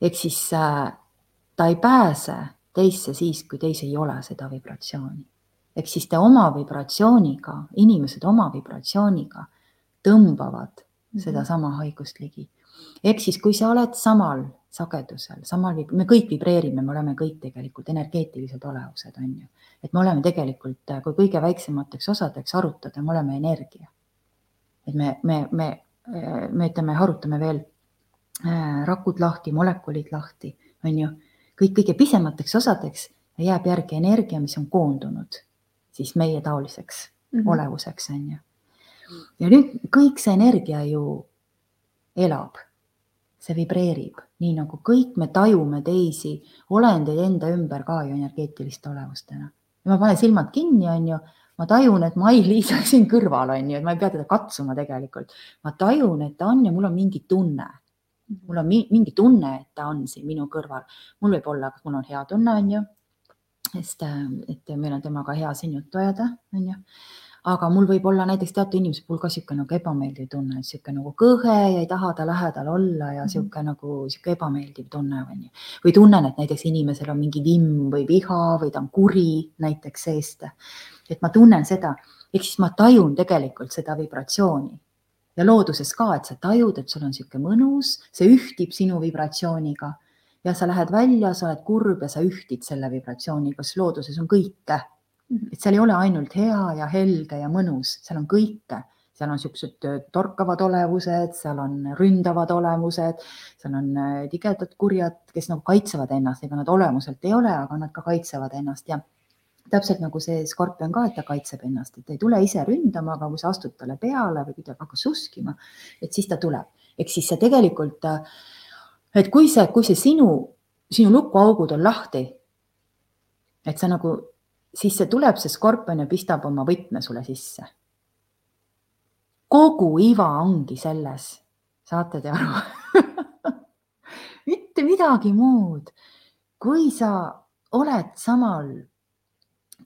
ehk siis ta ei pääse teisse siis, kui teis ei ole seda vibratsiooni. ehk siis te oma vibratsiooniga, inimesed oma vibratsiooniga tõmbavad -hmm. sedasama haigust ligi. ehk siis, kui sa oled samal sagedusel, samal, me kõik vibreerime, me oleme kõik tegelikult energeetilised olevused, on ju. et me oleme tegelikult, kui kõige väiksemateks osadeks arutada, me oleme energia. et me, me, me, me ütleme, harutame veel äh, rakud lahti, molekulid lahti, on ju kõik kõige pisemateks osadeks ja jääb järgi energia, mis on koondunud siis meie taoliseks mm -hmm. olevuseks, on ju. ja nüüd kõik see energia ju elab, see vibreerib, nii nagu kõik me tajume teisi olendeid enda ümber ka ju energeetiliste olevustena. ma panen silmad kinni, on ju, ma tajun, et Mai-Liisa siin kõrval on ju, et ma ei pea teda katsuma tegelikult. ma tajun, et ta on ja mul on mingi tunne mul on mingi tunne, et ta on siin minu kõrval. mul võib olla, mul on hea tunne, on ju, sest et meil on temaga hea siin juttu ajada, on ju. aga mul võib olla näiteks teatud inimese puhul ka niisugune nagu ebameeldiv tunne, et niisugune nagu kõhe ja ei taha ta lähedal olla ja niisugune mm -hmm. nagu niisugune ebameeldiv tunne on ju. või tunnen, et näiteks inimesel on mingi vimm või viha või ta on kuri näiteks seest. et ma tunnen seda, ehk siis ma tajun tegelikult seda vibratsiooni ja looduses ka, et sa tajud, et sul on niisugune mõnus, see ühtib sinu vibratsiooniga ja sa lähed välja, sa oled kurb ja sa ühtid selle vibratsiooniga, sest looduses on kõike. Mhm. et seal ei ole ainult hea ja helge ja mõnus, seal on kõike, seal on niisugused torkavad olevused, seal on ründavad olemused, seal on äh, tigedad kurjad, kes nagu kaitsevad ennast, ega nad olemuselt ei ole, aga nad ka kaitsevad ennast ja täpselt nagu see skorpion ka, et ta kaitseb ennast, et ta ei tule ise ründama, aga kui sa astud talle peale või kui ta hakkab suskima, et siis ta tuleb. ehk siis see tegelikult, et kui see, kui see sinu, sinu lukuaugud on lahti, et sa nagu, siis see tuleb, see skorpion ja pistab oma võtme sulle sisse. kogu iva ongi selles, saate te aru mitte midagi muud. kui sa oled samal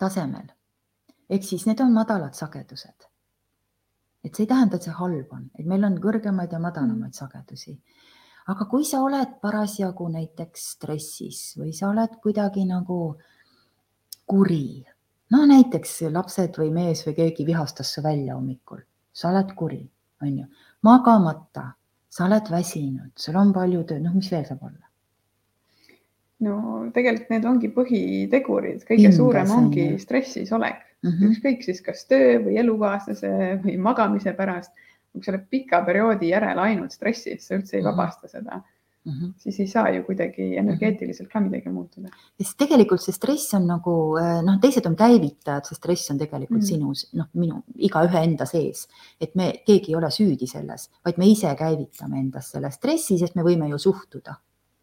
tasemel. ehk siis need on madalad sagedused. et see ei tähenda, et see halb on, et meil on kõrgemaid ja madalamaid sagedusi. aga kui sa oled parasjagu näiteks stressis või sa oled kuidagi nagu kuri, no näiteks lapsed või mees või keegi vihastas su välja hommikul, sa oled kuri, on ju, magamata, sa oled väsinud, sul on palju tööd, noh, mis veel saab olla no tegelikult need ongi põhitegurid, kõige Indes, suurem ongi stressis olek mm, -hmm. ükskõik siis kas töö või elukaaslase või magamise pärast. kui sa oled pika perioodi järel ainult stressis, sa üldse ei mhm. vabasta seda mm, -hmm. siis ei saa ju kuidagi energeetiliselt ka midagi muutuda. sest tegelikult see stress on nagu eh, noh, teised on käivitajad, see stress on tegelikult mm -hmm. sinus, noh, minu igaühe enda sees, et me, keegi ei ole süüdi selles, vaid me ise käivitame endas selle stressi, sest me võime ju suhtuda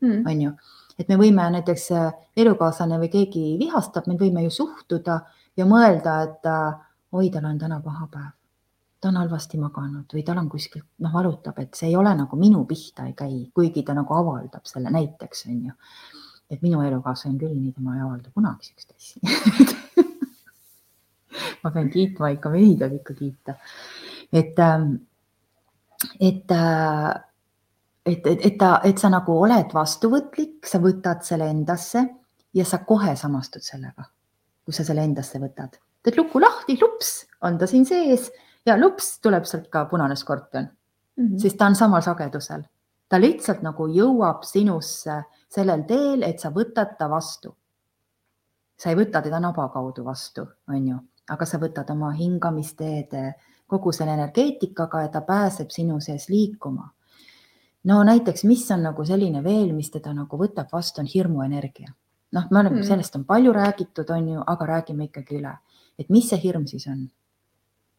mm, -hmm. on ju et me võime näiteks äh, elukaaslane või keegi vihastab, me võime ju suhtuda ja mõelda, et äh, oi, tal on täna paha päev, ta on halvasti maganud või tal on kuskilt noh, valutab, et see ei ole nagu minu pihta ei käi, kuigi ta nagu avaldab selle näiteks on ju. et minu elukaaslane küll nii, tema ei avalda kunagi siukest asja ma pean kiitma ikka mehi peab ikka kiita. et, ähm, et äh, et, et, et ta, et sa nagu oled vastuvõtlik, sa võtad selle endasse ja sa kohe samastud sellega, kui sa selle endasse võtad. teed luku lahti, lups, on ta siin sees ja lups tuleb sealt ka punane skorpion mm, -hmm. sest ta on samal sagedusel. ta lihtsalt nagu jõuab sinusse sellel teel, et sa võtad ta vastu. sa ei võta teda naba kaudu vastu, on ju, aga sa võtad oma hingamisteede, kogu selle energeetikaga ja ta pääseb sinu sees liikuma no näiteks, mis on nagu selline veel, mis teda nagu võtab vastu, on hirmuenergia. noh, me oleme mm., sellest on palju räägitud, on ju, aga räägime ikkagi üle, et mis see hirm siis on?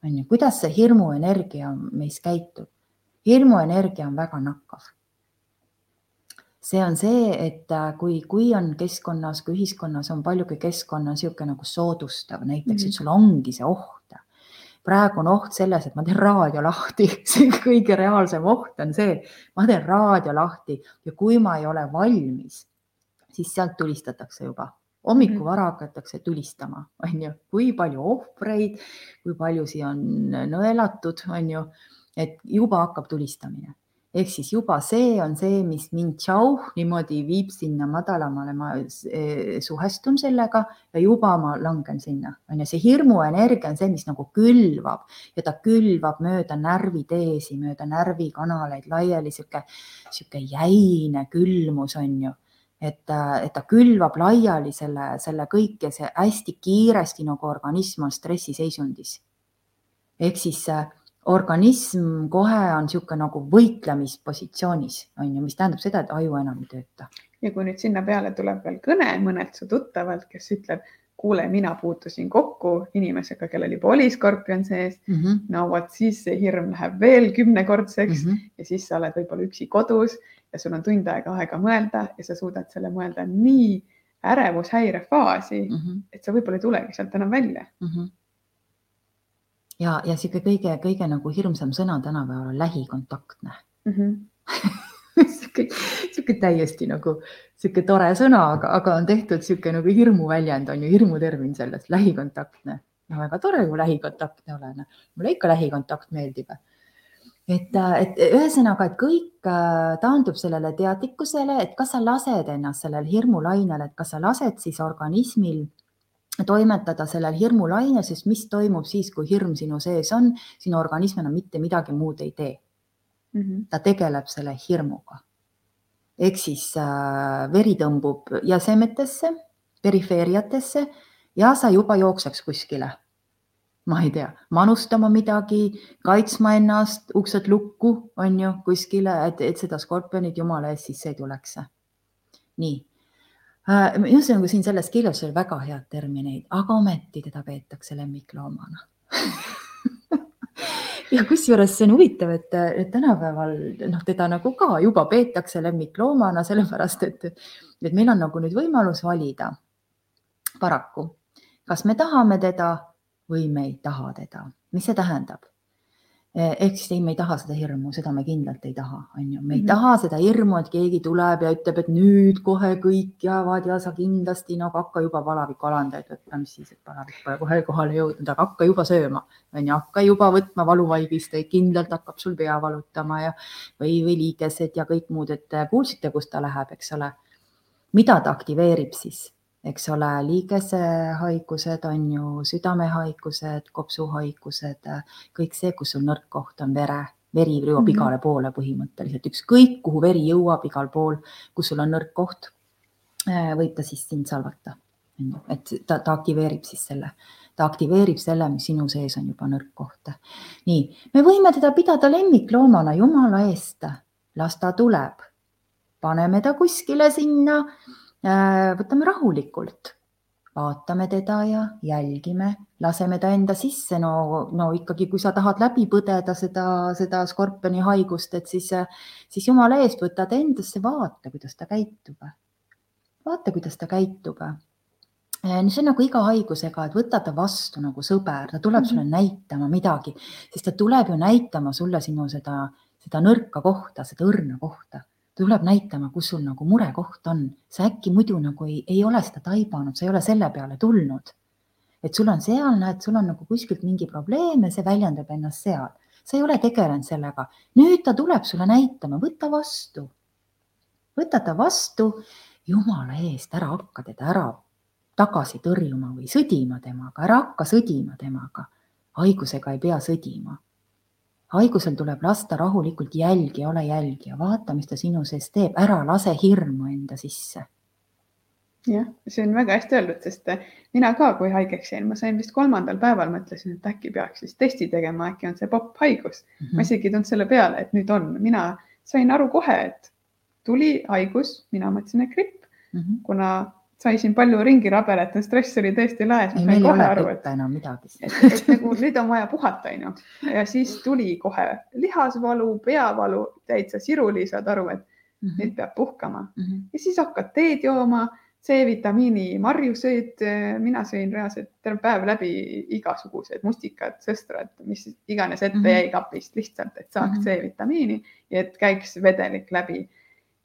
on ju, kuidas see hirmuenergia meis käitub? hirmuenergia on väga nakkav. see on see, et äh, kui, kui on keskkonnas, kui ühiskonnas on palju, kui keskkond on niisugune nagu soodustav, näiteks mm., et sul ongi see oht praegu on oht selles, et ma teen raadio lahti, see kõige reaalsem oht on see, ma teen raadio lahti ja kui ma ei ole valmis, siis sealt tulistatakse juba. Hommikul mhm. hakatakse tulistama, on ju, kui palju ohvreid, kui palju siia on nõelatud, on ju, et juba hakkab tulistamine ehk siis juba see on see, mis mind tšauh niimoodi viib sinna madalamale, ma suhestun sellega ja juba ma langen sinna, on ju, see hirmuenergia on see, mis nagu külvab ja ta külvab mööda närviteesi, mööda närvikanaleid laiali, sihuke, sihuke jäine külmus on ju et, et ta külvab laiali selle, selle kõik ja see hästi kiiresti nagu organism on stressiseisundis. ehk siis organism kohe on niisugune nagu võitlemispositsioonis, on ju, mis tähendab seda, et aju enam ei tööta. ja kui nüüd sinna peale tuleb veel kõne mõnelt su tuttavalt, kes ütleb, kuule, mina puutusin kokku inimesega, kellel juba oli skorpion sees mm. -hmm. no vot siis see hirm läheb veel kümnekordseks mm -hmm. ja siis sa oled võib-olla üksi kodus ja sul on tund aega aega mõelda ja sa suudad selle mõelda nii ärevushäire faasi mm, -hmm. et sa võib-olla ei tulegi sealt enam välja mm. -hmm ja, ja sihuke kõige-kõige nagu hirmsam sõna tänapäeval on lähikontaktne mm. -hmm. sihuke, sihuke täiesti nagu sihuke tore sõna, aga, aga on tehtud sihuke nagu hirmuväljend on ju, hirmutermin sellest, lähikontaktne. no väga tore, kui lähikontaktne olen, mulle ikka lähikontakt meeldib. et, et ühesõnaga, et kõik äh, taandub sellele teadlikkusele, et kas sa lased ennast sellel hirmulainel, et kas sa lased siis organismil toimetada sellel hirmulainel, sest mis toimub siis, kui hirm sinu sees on, sinu organism enam mitte midagi muud ei tee mm. -hmm. ta tegeleb selle hirmuga. ehk siis äh, veri tõmbub jäsemetesse, perifeeriatesse ja sa juba jookseks kuskile. ma ei tea, manustama midagi, kaitsma ennast, uksed lukku, on ju, kuskile, et, et seda skorpionit jumala eest sisse ei tuleks. nii ühesõnaga siin selles kirjas oli väga head termineid, aga ometi teda peetakse lemmikloomana ja kusjuures see on huvitav, et, et tänapäeval noh, teda nagu ka juba peetakse lemmikloomana, sellepärast et, et meil on nagu nüüd võimalus valida paraku, kas me tahame teda või me ei taha teda. mis see tähendab? Eh, ehk siis ei, me ei taha seda hirmu, seda me kindlalt ei taha, on ju, me ei mm -hmm. taha seda hirmu, et keegi tuleb ja ütleb, et nüüd kohe kõik jäävad ja sa kindlasti no hakka juba palaviku alandajaid võtma, mis siis, et palavik pole kohe kohale jõudnud, aga hakka juba sööma, on ju, hakka juba võtma valuvaigisteid, kindlalt hakkab sul pea valutama ja või, või liigesed ja kõik muud, et kuulsite, kus ta läheb, eks ole. mida ta aktiveerib siis? Eks ole, liigesehaigused on ju südamehaigused, kopsuhaigused, kõik see, kus sul nõrk koht on vere, veri jõuab mm -hmm. igale poole põhimõtteliselt, ükskõik kuhu veri jõuab, igal pool, kus sul on nõrk koht, äh, võib ta siis sind salvata. et ta, ta aktiveerib siis selle, ta aktiveerib selle, mis sinu sees on juba nõrk koht. nii, me võime teda pidada lemmikloomana, jumala eest, las ta tuleb, paneme ta kuskile sinna võtame rahulikult, vaatame teda ja jälgime, laseme ta enda sisse. no, no ikkagi, kui sa tahad läbi põdeda seda, seda skorpioni haigust, et siis, siis jumala eest võta ta endasse, vaata, kuidas ta käitub. vaata, kuidas ta käitub äh, see on nagu iga haigusega, et võta ta vastu nagu sõber, ta tuleb mm -hmm. sulle näitama midagi, sest ta tuleb ju näitama sulle sinu seda, seda nõrka kohta, seda õrna kohta tuleb näitama, kus sul nagu murekoht on. sa äkki muidu nagu ei, ei ole seda taibanud, sa ei ole selle peale tulnud. et sul on seal, näed, sul on nagu kuskilt mingi probleem ja see väljendab ennast seal. sa ei ole tegelenud sellega. nüüd ta tuleb sulle näitama, võta vastu. võta ta vastu, jumala eest, ära hakka teda ära tagasi tõrjuma või sõdima temaga, ära hakka sõdima temaga. haigusega ei pea sõdima haigusel tuleb lasta rahulikult jälgija, ole jälgija, vaata, mis ta sinu sees teeb, ära lase hirmu enda sisse. jah, see on väga hästi öeldud, sest mina ka, kui haigeks jäin, ma sain vist kolmandal päeval, mõtlesin, et äkki peaks siis testi tegema, äkki on see popp haigus mm. -hmm. ma isegi ei tulnud selle peale, et nüüd on, mina sain aru kohe, et tuli haigus, mina mõtlesin, et gripp mm, -hmm. kuna sai siin palju ringi rabeleda, stress oli tõesti laes. ei, meil ei ole aru, et, enam midagi. et, et nagu nüüd on vaja puhata, onju. ja siis tuli kohe lihasvalu, peavalu, täitsa siruli, saad aru, et mm -hmm. nüüd peab puhkama mm. -hmm. ja siis hakkad teed jooma, C-vitamiini marju sõid. mina sõin reaalselt terve päev läbi igasugused mustikad, sõstrad, mis iganes ette -hmm. jäi kapist lihtsalt, et saaks mm -hmm. C-vitamiini ja et käiks vedelik läbi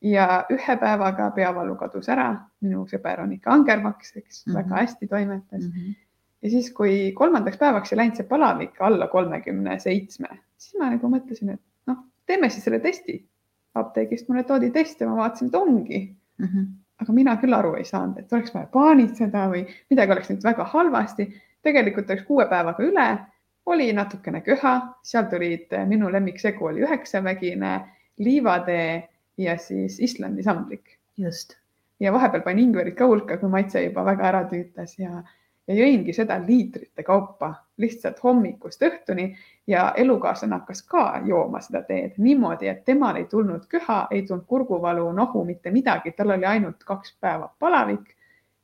ja ühe päevaga peavalu kadus ära. minu sõber on ikka angermaks, eks mm -hmm. väga hästi toimetas mm. -hmm. ja siis, kui kolmandaks päevaks ei läinud see palavik alla kolmekümne seitsme, siis ma nagu mõtlesin, et noh, teeme siis selle testi. apteegist mulle toodi test ja ma vaatasin, et ongi mm. -hmm. aga mina küll aru ei saanud, et oleks vaja paanitseda või midagi oleks nüüd väga halvasti. tegelikult oleks kuue päevaga üle, oli natukene köha, seal tulid minu lemmiksegu oli üheksavägine liivatee ja siis Islandi samblik. just. ja vahepeal panin ingverit ka hulka, kui maitse juba väga ära tüütas ja, ja jõingi seda liitrite kaupa lihtsalt hommikust õhtuni ja elukaaslane hakkas ka jooma seda teed niimoodi, et temal ei tulnud köha, ei tulnud kurguvalu, nohu, mitte midagi, tal oli ainult kaks päeva palavik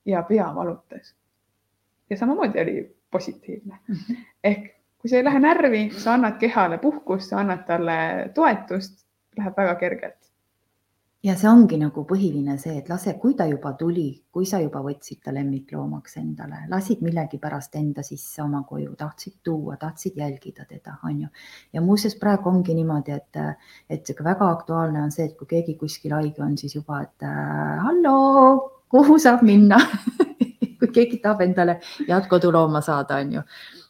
ja pea valutas. ja samamoodi oli positiivne. -hmm. ehk kui sa ei lähe närvi, sa annad kehale puhkust, sa annad talle toetust, läheb väga kergelt ja see ongi nagu põhiline see, et lase, kui ta juba tuli, kui sa juba võtsid ta lemmikloomaks endale, lasid millegipärast enda sisse oma koju, tahtsid tuua, tahtsid jälgida teda, on ju. ja muuseas, praegu ongi niimoodi, et, et väga aktuaalne on see, et kui keegi kuskil haige on, siis juba, et äh, halloo, kuhu saab minna kui keegi tahab endale head kodulooma saada, on ju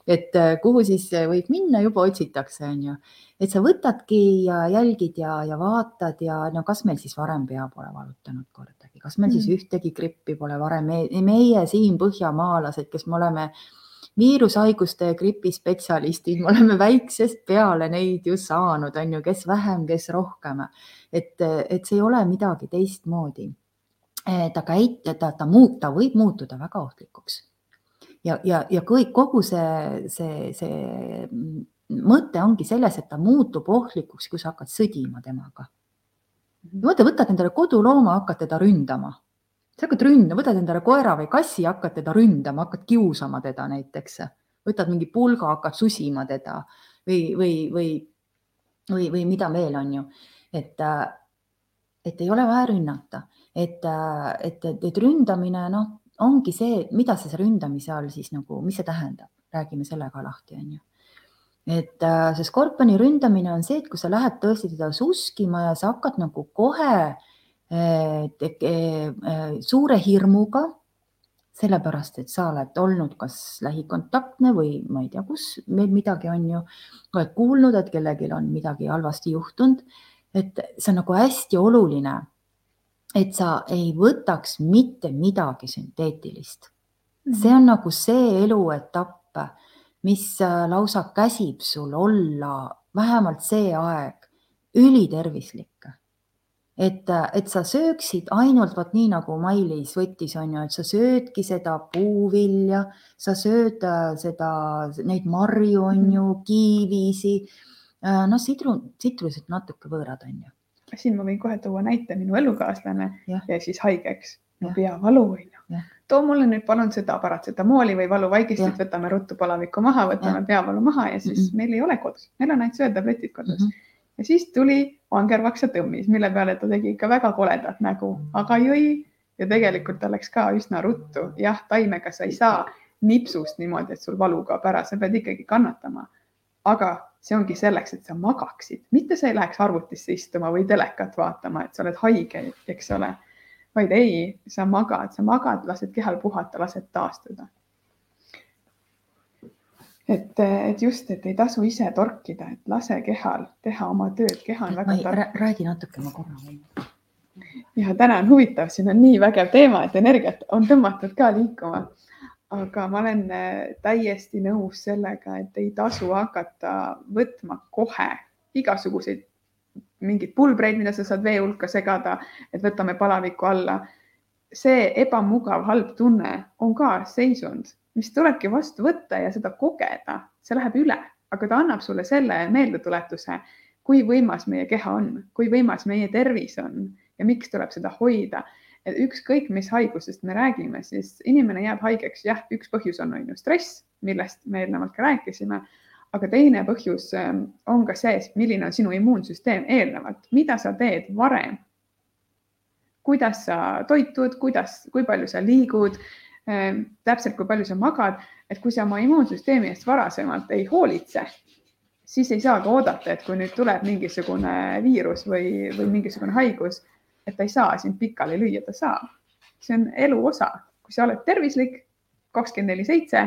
et äh, kuhu siis äh, võib minna, juba otsitakse, on ju. et sa võtadki ja jälgid ja, ja vaatad ja no kas meil siis varem pea pole valutanud kordagi kas meil mm. siis ühtegi grippi pole varem me,, meie siin põhjamaalased, kes me oleme viirushaiguste ja gripi spetsialistid, me oleme väiksest peale neid ju saanud, on ju, kes vähem, kes rohkem. et, et see ei ole midagi teistmoodi. ta käit-, ta, ta muut-, ta võib muutuda väga ohtlikuks. Ja, ja, ja kõik, kogu see, see, see mõte ongi selles, et ta muutub ohtlikuks, kui sa hakkad sõdima temaga. mõtle, võtad endale kodulooma, hakkad teda ründama. Sa hakkad ründama, võtad endale koera või kassi, hakkad teda ründama, hakkad kiusama teda näiteks, võtad mingi pulga, hakkad susima teda või, või, või, või, või mida veel on ju, et, et ei ole vaja rünnata, et, et, et, et ründamine, noh, ongi see, mida see ründamise all siis nagu, mis see tähendab, räägime selle ka lahti, on ju et see skorpioni ründamine on see, et kui sa lähed tõesti teda suskima ja sa hakkad nagu kohe suure hirmuga, sellepärast et sa oled olnud kas lähikontaktne või ma ei tea, kus meil midagi on ju, oled kuulnud, et kellelgi on midagi halvasti juhtunud. et see on nagu hästi oluline, et sa ei võtaks mitte midagi sünteetilist. Mhm. see on nagu see eluetapp, mis äh, lausa käsib sul olla vähemalt see aeg ülitervislik et, et sa sööksid ainult vot nii nagu Mailis võttis, on ju, et sa söödki seda puuvilja, sa sööd äh, seda, neid marju on ju, mhm. kiivisi. Äh, noh, sidru, sitrused natuke võõrad on ju. Siin ma võin kohe tuua näite, minu elukaaslane jäi siis haigeks, peavalu on ju. too mulle nüüd palun seda paratsetamooli või valuvaigistit, võtame ruttu palaviku maha, võtame ja. peavalu maha ja siis mm -hmm. meil ei ole kodus, meil on ainult söötabletid kodus mm. -hmm ja siis tuli vangervaks ja tõmmis, mille peale ta tegi ikka väga koledat nägu, aga jõi ja tegelikult ta läks ka üsna ruttu. jah, taimega sa ei saa nipsust niimoodi, et sul valu kaob ära, sa pead ikkagi kannatama. aga see ongi selleks, et sa magaksid, mitte sa ei läheks arvutisse istuma või telekat vaatama, et sa oled haige, eks ole, vaid ei, sa magad, sa magad, lased kehal puhata, lased taastuda et, et just, et ei tasu ise torkida, et lase kehal teha oma tööd, keha on väga tark. räägi natuke, ma korra võin. ja täna on huvitav, siin on nii vägev teema, et energiat on tõmmatud ka liikuma. Aga ma olen äh, täiesti nõus sellega, et ei tasu hakata võtma kohe igasuguseid mingeid pulbreid, mida sa saad vee hulka segada, et võtame palaviku alla. see ebamugav, halb tunne on ka seisund mis tulebki vastu võtta ja seda kogeda, see läheb üle, aga ta annab sulle selle meeldetuletuse, kui võimas meie keha on, kui võimas meie tervis on ja miks tuleb seda hoida. Et ükskõik, mis haigusest me räägime, siis inimene jääb haigeks, jah, üks põhjus on, on ju stress, millest me eelnevalt ka rääkisime, aga teine põhjus ähm, on ka see, milline on sinu immuunsüsteem eelnevalt, mida sa teed varem? Kuidas sa toitud, kuidas, kui palju sa liigud, Ehm, täpselt, kui palju sa magad, et kui sa oma immuunsüsteemi eest varasemalt ei hoolitse, siis ei saa ka oodata, et kui nüüd tuleb mingisugune viirus või, või mingisugune haigus, et ta ei saa sind pikali lüüa, ta saab. see on elu osa, kui sa oled tervislik kakskümmend neli seitse,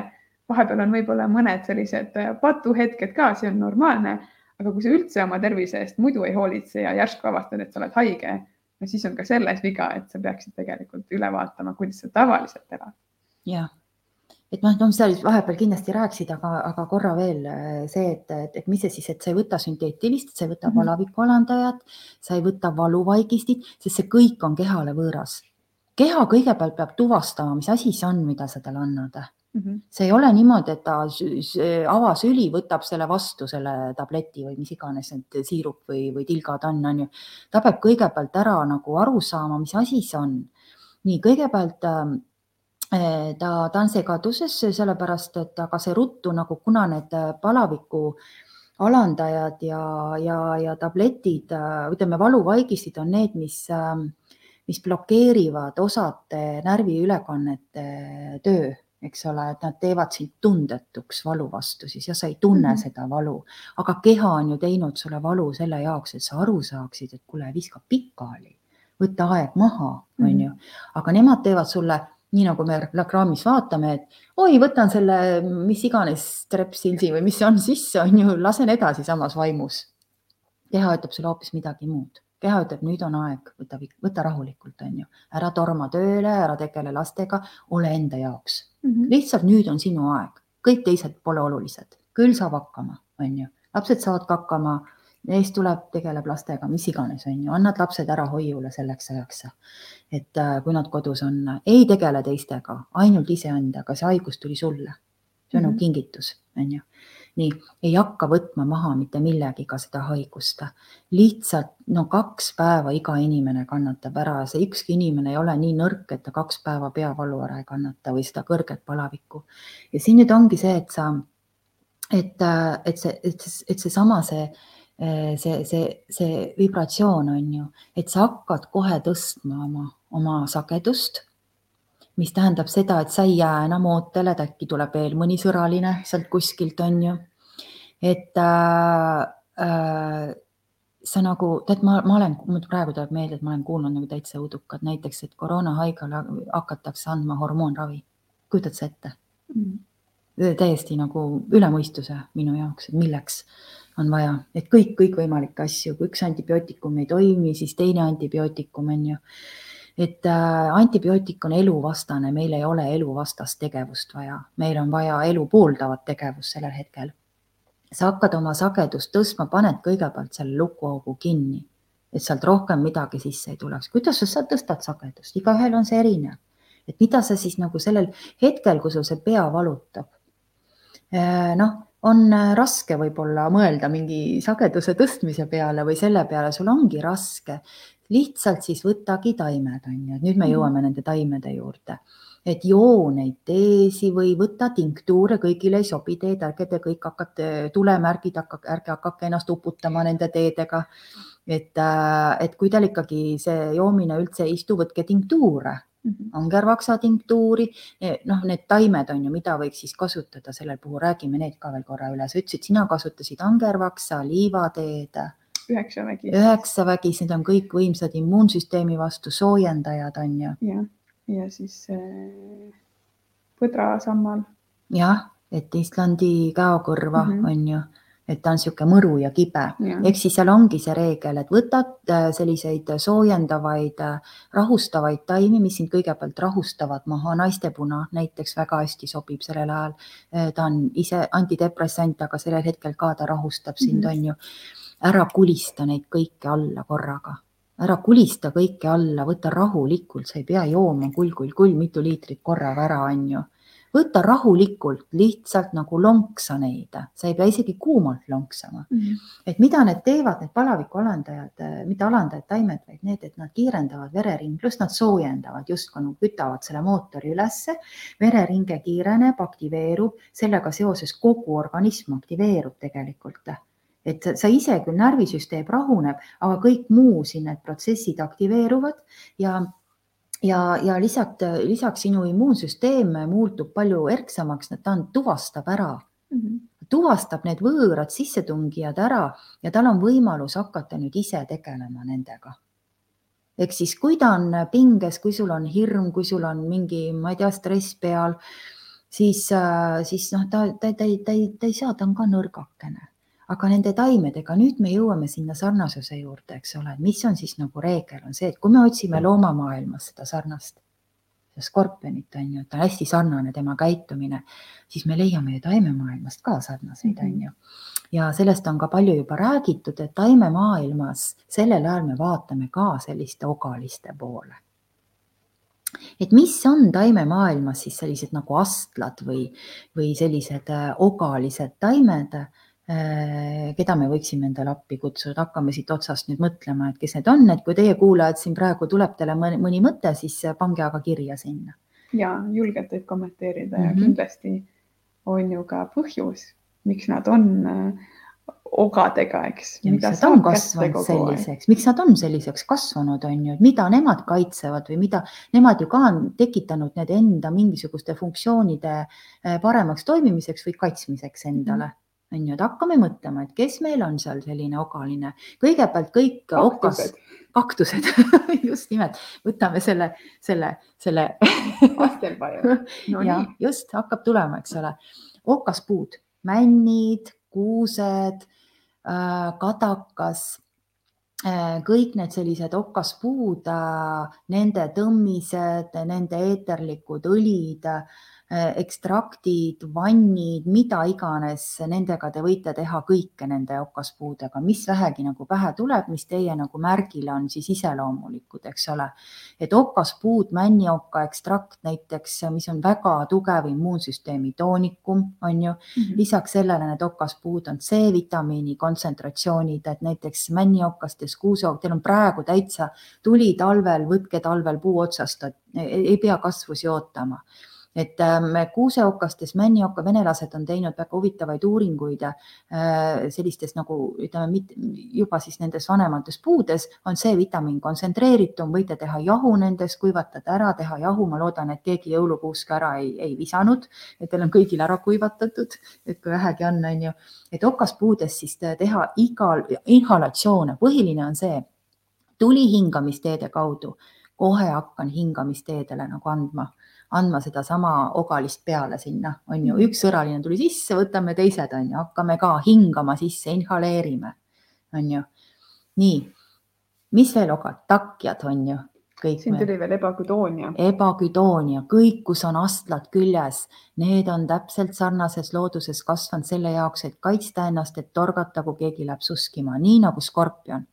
vahepeal on võib-olla mõned sellised patuhetked ka, see on normaalne, aga kui sa üldse oma tervise eest muidu ei hoolitse ja järsku avastad, et sa oled haige, no siis on ka selles viga, et sa peaksid tegelikult üle vaatama, kuidas sa tavaliselt elad. Jah, et noh, noh, sa vahepeal kindlasti rääkisid, aga, aga korra veel äh, see, et, et, et mis see siis, et sa ei võta sünteetilist, sa ei võta mm -hmm. palaviku alandajat, sa ei võta valuvaigistit, sest see kõik on kehale võõras. keha kõigepealt peab tuvastama, mis asi see on, mida sa talle annad mm. -hmm. see ei ole niimoodi, et ta avasüli võtab selle vastu, selle tableti või mis iganes need siirup või, või tilgad on, on ju. ta peab kõigepealt ära nagu aru saama, mis asi see on. nii, kõigepealt Eh, ta, ta on segaduses, sellepärast et aga see ruttu nagu, kuna need äh, palaviku alandajad ja, ja, ja tabletid, äh, ütleme, valuvaigistid on need, mis, ähm, mis blokeerivad osade närviülekannete töö, eks ole, et nad teevad sind tundetuks valu vastu siis ja sa ei tunne mm -hmm. seda valu, aga keha on ju teinud sulle valu selle jaoks, et sa aru saaksid, et kuule, viska pikali, võta aeg maha, on mhm. ju, aga nemad teevad sulle nii nagu me reklaamis vaatame, et oi, võtan selle mis iganes trepsildi või mis see on sisse, on ju, lasen edasi samas vaimus. keha ütleb sulle hoopis midagi muud. keha ütleb, nüüd on aeg, võta, võta rahulikult, on ju, ära torma tööle, ära tegele lastega, ole enda jaoks mm. -hmm. lihtsalt nüüd on sinu aeg, kõik teised pole olulised, küll saab hakkama, on ju, lapsed saavad ka hakkama mees tuleb, tegeleb lastega, mis iganes, on ju, annad lapsed ära hoiule selleks ajaks. et äh, kui nad kodus on, ei tegele teistega, ainult iseendaga, see haigus tuli sulle. see on mm -hmm. kingitus, on ju. nii, ei hakka võtma maha mitte millegiga seda haigust. lihtsalt no kaks päeva iga inimene kannatab ära, see ükski inimene ei ole nii nõrk, et ta kaks päeva peavalu ära ei kannata või seda kõrget palavikku. ja siin nüüd ongi see, et sa, et, äh, et see, et, seesama see, see Eh, see, see, see vibratsioon on ju, et sa hakkad kohe tõstma oma, oma sagedust, mis tähendab seda, et sa ei jää enam ootele, et äkki tuleb veel mõni sõraline sealt kuskilt, on ju. et äh, äh, sa nagu, tead, ma, ma olen, mul praegu tuleb meelde, et ma olen kuulnud nagu täitsa õudukad, näiteks, et koroonahaigele hakatakse andma hormoonravi. kujutad sa ette mm.? täiesti nagu üle mõistuse minu jaoks, et milleks on vaja, et kõik, kõikvõimalikke asju, kui üks antibiootikum ei toimi, siis teine antibiootikum on ju. et äh, antibiootik on eluvastane, meil ei ole eluvastast tegevust vaja, meil on vaja elu pooldavat tegevust sellel hetkel. sa hakkad oma sagedust tõstma, paned kõigepealt selle lukuaugu kinni, et sealt rohkem midagi sisse ei tuleks. kuidas sa tõstad sagedust, igaühel on see erinev, et mida sa siis nagu sellel hetkel, kui sul see pea valutab äh, noh on äh, raske võib-olla mõelda mingi sageduse tõstmise peale või selle peale, sul ongi raske. lihtsalt siis võtagi taimed, on ju, et nüüd me mhm. jõuame nende taimede juurde, et joo neid teesi või võta tinktuure, kõigile ei sobi teed, ärge te kõik hakkate tulemärgid, ärge hakake ennast uputama nende teedega. et, äh, et kui teil ikkagi see joomine üldse ei istu, võtke tinktuure. Angervaksa tinktuuri, e, noh, need taimed on ju, mida võiks siis kasutada sellel puhul, räägime need ka veel korra üle, sa ütlesid, sina kasutasid angervaksa, liivateed. üheksavägi. üheksavägis, need on kõik võimsad immuunsüsteemi vastu soojendajad on ju. jah, ja siis äh, põdrasammal. jah, et Islandi käokõrva mm -hmm. on ju et ta on niisugune mõru ja kibe, ehk siis seal ongi see reegel, et võtad äh, selliseid soojendavaid, äh, rahustavaid taimi, mis sind kõigepealt rahustavad maha, naistepuna. Näiteks väga hästi sobib sellel ajal. Äh, ta on ise antidepressant, aga sellel hetkel ka ta rahustab sind mm, -hmm. on ju. ära kulista neid kõike alla korraga. Ära kulista kõike alla, võta rahulikult, sa ei pea jooma kull, kull, kull mitu liitrit korraga ära, on ju võta rahulikult, lihtsalt nagu lonksa neid, sa ei pea isegi kuumalt lonksama mm. -hmm. et mida need teevad, need palaviku alandajad, mitte alandajad taimed, vaid need, et nad kiirendavad vereringlust, nad soojendavad justkui nagu kütavad selle mootori ülesse. vereringe kiireneb, aktiveerub, sellega seoses kogu organism aktiveerub tegelikult et sa ise küll, närvisüsteem rahuneb, aga kõik muu siin, need protsessid aktiveeruvad ja ja, ja lisaks, lisaks sinu immuunsüsteem muutub palju erksamaks, ta on, tuvastab ära mm, -hmm. tuvastab need võõrad sissetungijad ära ja tal on võimalus hakata nüüd ise tegelema nendega. ehk siis, kui ta on pinges, kui sul on hirm, kui sul on mingi, ma ei tea, stress peal, siis, siis noh, ta, ta, ta, ta, ta ei saa, ta on ka nõrgakene aga nende taimedega, nüüd me jõuame sinna sarnasuse juurde, eks ole, mis on siis nagu reegel, on see, et kui me otsime loomamaailmas seda sarnast, skorpionit on ju, ta on hästi sarnane, tema käitumine, siis me leiame ju taimemaailmast ka sarnaseid, on ju. ja sellest on ka palju juba räägitud, et taimemaailmas sellel ajal me vaatame ka selliste ogaliste poole. Et mis on taimemaailmas siis sellised nagu astlad või, või sellised äh, ogalised taimed keda me võiksime endale appi kutsuda, hakkame siit otsast nüüd mõtlema, et kes need on, et kui teie kuulajad siin praegu tuleb teile mõni, mõni mõte, siis pange aga kirja sinna. ja julgelt võib kommenteerida mm -hmm. ja mhm. kindlasti on ju ka põhjus, miks nad on äh, ogadega, eks. miks nad on kasvanud selliseks, miks nad on selliseks kasvanud, on ju, et mida nemad kaitsevad või mida nemad ju ka on tekitanud need enda mingisuguste funktsioonide äh, paremaks toimimiseks või kaitsmiseks endale mm. -hmm on ju, et hakkame mõtlema, et kes meil on seal selline ogaline, kõigepealt kõik kaktused, okas, kaktused just nimelt, võtame selle, selle, selle no,. ja nii. just hakkab tulema, eks ole, okaspuud, männid, kuused äh,, kadakas kõik need sellised okaspuud, nende tõmmised, nende eeterlikud õlid Äh, ekstraktid, vannid, mida iganes, nendega te võite teha kõike nende okaspuudega, mis vähegi nagu pähe tuleb, mis teie nagu märgile on siis iseloomulikud, eks ole. et okaspuud, männioka ekstrakt näiteks, mis on väga tugev immuunsüsteemi toonikum, on ju mm. -hmm. lisaks sellele need okaspuud on C-vitamiini kontsentratsioonid, et näiteks männiokastes, kuuseok, teil on praegu täitsa tuli talvel, võtke talvel puu otsast, ei pea kasvusi ootama et ähm, kuuseokastes männioka venelased on teinud väga huvitavaid uuringuid äh, sellistes nagu ütleme, juba siis nendes vanemates puudes on C-vitamiin kontsentreeritum, võite teha jahu nendest, kuivatada ära, teha jahu, ma loodan, et keegi jõulukuuske ära ei, ei visanud, et teil on kõigil ära kuivatatud, et kui vähegi on, on ju, et okaspuudes siis teha igal inhalatsioone, põhiline on see tuli hingamisteede kaudu, kohe hakkan hingamisteedele nagu andma andma sedasama ogalist peale sinna, on ju, üks sõraline tuli sisse, võtame teised, on ju, hakkame ka hingama sisse, inhaleerime, on ju. nii, mis veel ogad, takjad on ju. siin tuli veel ebaküdoonia. ebaküdoonia, kõik, kus on astlad küljes, need on täpselt sarnases looduses kasvanud selle jaoks, et kaitsta ennast, et torgata, kui keegi läheb suskima, nii nagu skorpion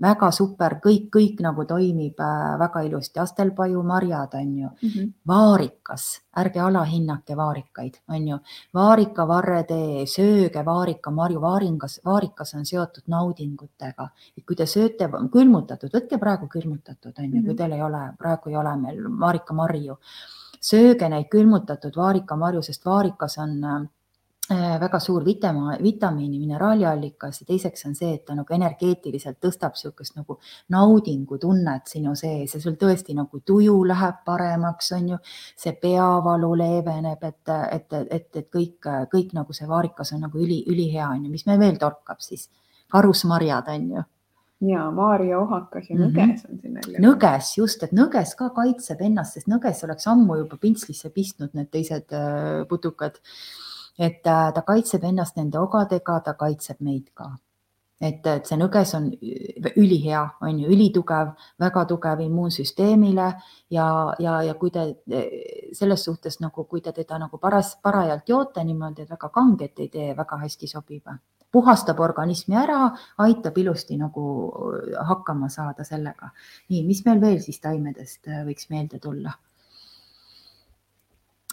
väga super, kõik, kõik nagu toimib äh, väga ilusti, astelpajumarjad on ju mm, -hmm. vaarikas, ärge alahinnake vaarikaid, on ju, vaarika varretee, sööge vaarikamarju, vaaringas, vaarikas on seotud naudingutega, et kui te sööte külmutatud, võtke praegu külmutatud, on ju mm, -hmm. kui mhm. teil ei ole, praegu ei ole meil vaarikamarju, sööge neid külmutatud vaarikamarju, sest vaarikas on Äh, väga suur vitama, vitamiini, mineraaliallikas ja teiseks on see, et ta nagu energeetiliselt tõstab niisugust nagu naudingutunnet sinu sees ja sul tõesti nagu tuju läheb paremaks, on ju. see peavalu leeveneb, et, et, et, et kõik, kõik nagu see vaarikas on nagu üli, ülihea on ju, mis meil veel torkab siis, karusmarjad on ju ja Maarja ohakas ja nõges mm -hmm. on siin välja. nõges just, et nõges ka kaitseb ennast, sest nõges oleks ammu juba pintslisse pistnud need teised äh, putukad et äh, ta kaitseb ennast nende ogadega, ta kaitseb meid ka. et, et see nõges on ülihea, on ju, ülitugev, väga tugev immuunsüsteemile ja, ja, ja kui te selles suhtes nagu, kui te teda nagu paras, parajalt joote niimoodi, et väga kanget ei tee, väga hästi sobib puhastab organismi ära, aitab ilusti nagu hakkama saada sellega. nii, mis meil veel siis taimedest äh, võiks meelde tulla?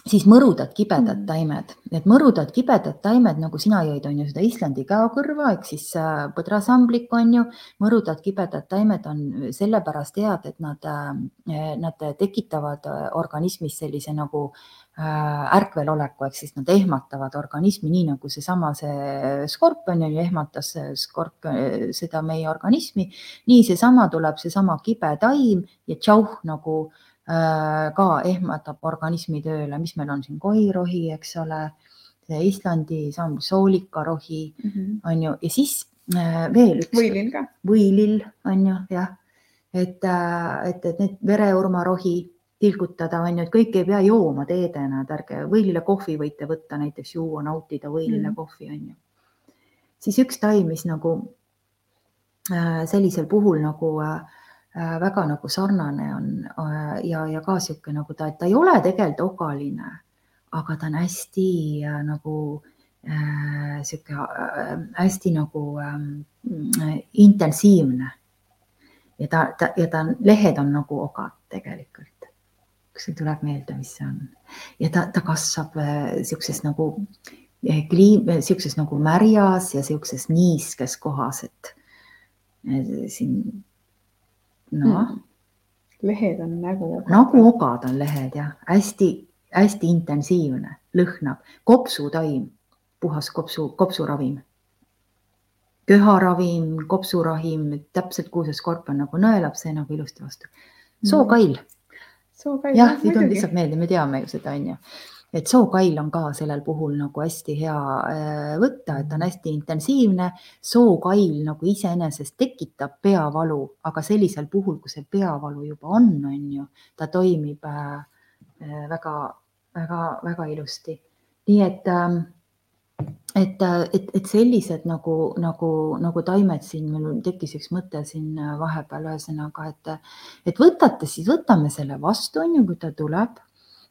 Siis mõrudad kibedad mm. taimed, need mõrudad kibedad taimed, nagu sina jõid, on ju seda Islandi käokõrva ehk siis äh, põdrasamblik on ju. mõrudad kibedad taimed on sellepärast head, et nad, äh, nad tekitavad äh, organismis sellise nagu ärkveloleku ehk siis nad ehmatavad organismi, nii nagu seesama see skorpion ju ehmatas skorpion, seda meie organismi. nii seesama tuleb seesama kibe taim ja tšauh nagu äh, Äh, ka ehmatab organismi tööle, mis meil on siin kohirohi, eks ole, Islandi soolikarohi mm -hmm. on ju, ja siis äh, veel üks. võilill ka. võilill on ju jah, et, äh, et, et need vereurmarohi tilgutada on ju, et kõike ei pea jooma teedena, et ärge võilile kohvi võite võtta näiteks juua, nautida võilile mm. kohvi on ju. siis üks taim, mis nagu äh, sellisel puhul nagu äh, Äh, väga nagu sarnane on äh, ja, ja ka sihuke nagu ta, et ta ei ole tegelikult ogaline, aga ta on hästi äh, nagu äh, sihuke äh, hästi nagu äh, intensiivne. ja ta, ta ja ta on, lehed on nagu ogad tegelikult. kas sul tuleb meelde, mis see on? ja ta, ta kasvab äh, sihukeses nagu kliim, sihukeses nagu märjas ja sihukeses niiskes kohas, et siin noh. Mm.. lehed on nagu. näguogad on lehed jah, hästi-hästi intensiivne, lõhnab, kopsutaim, puhas kopsu, kopsuravim. köharavim, kopsuravim, täpselt kuhu see skorpion nagu nõelab, see nagu ilusti vastu. sookail. Mm.. jah, ei tulnud lihtsalt meelde, me teame ju seda, on ju et sookail on ka sellel puhul nagu hästi hea äh, võtta, et ta on hästi intensiivne. sookail nagu iseenesest tekitab peavalu, aga sellisel puhul, kui see peavalu juba on, on ju, ta toimib väga-väga-väga äh, ilusti. nii et ähm, et, et, et sellised nagu, nagu, nagu taimed siin, mul tekkis üks mõte siin vahepeal, ühesõnaga, et, et võtate siis, võtame selle vastu, on ju, kui ta tuleb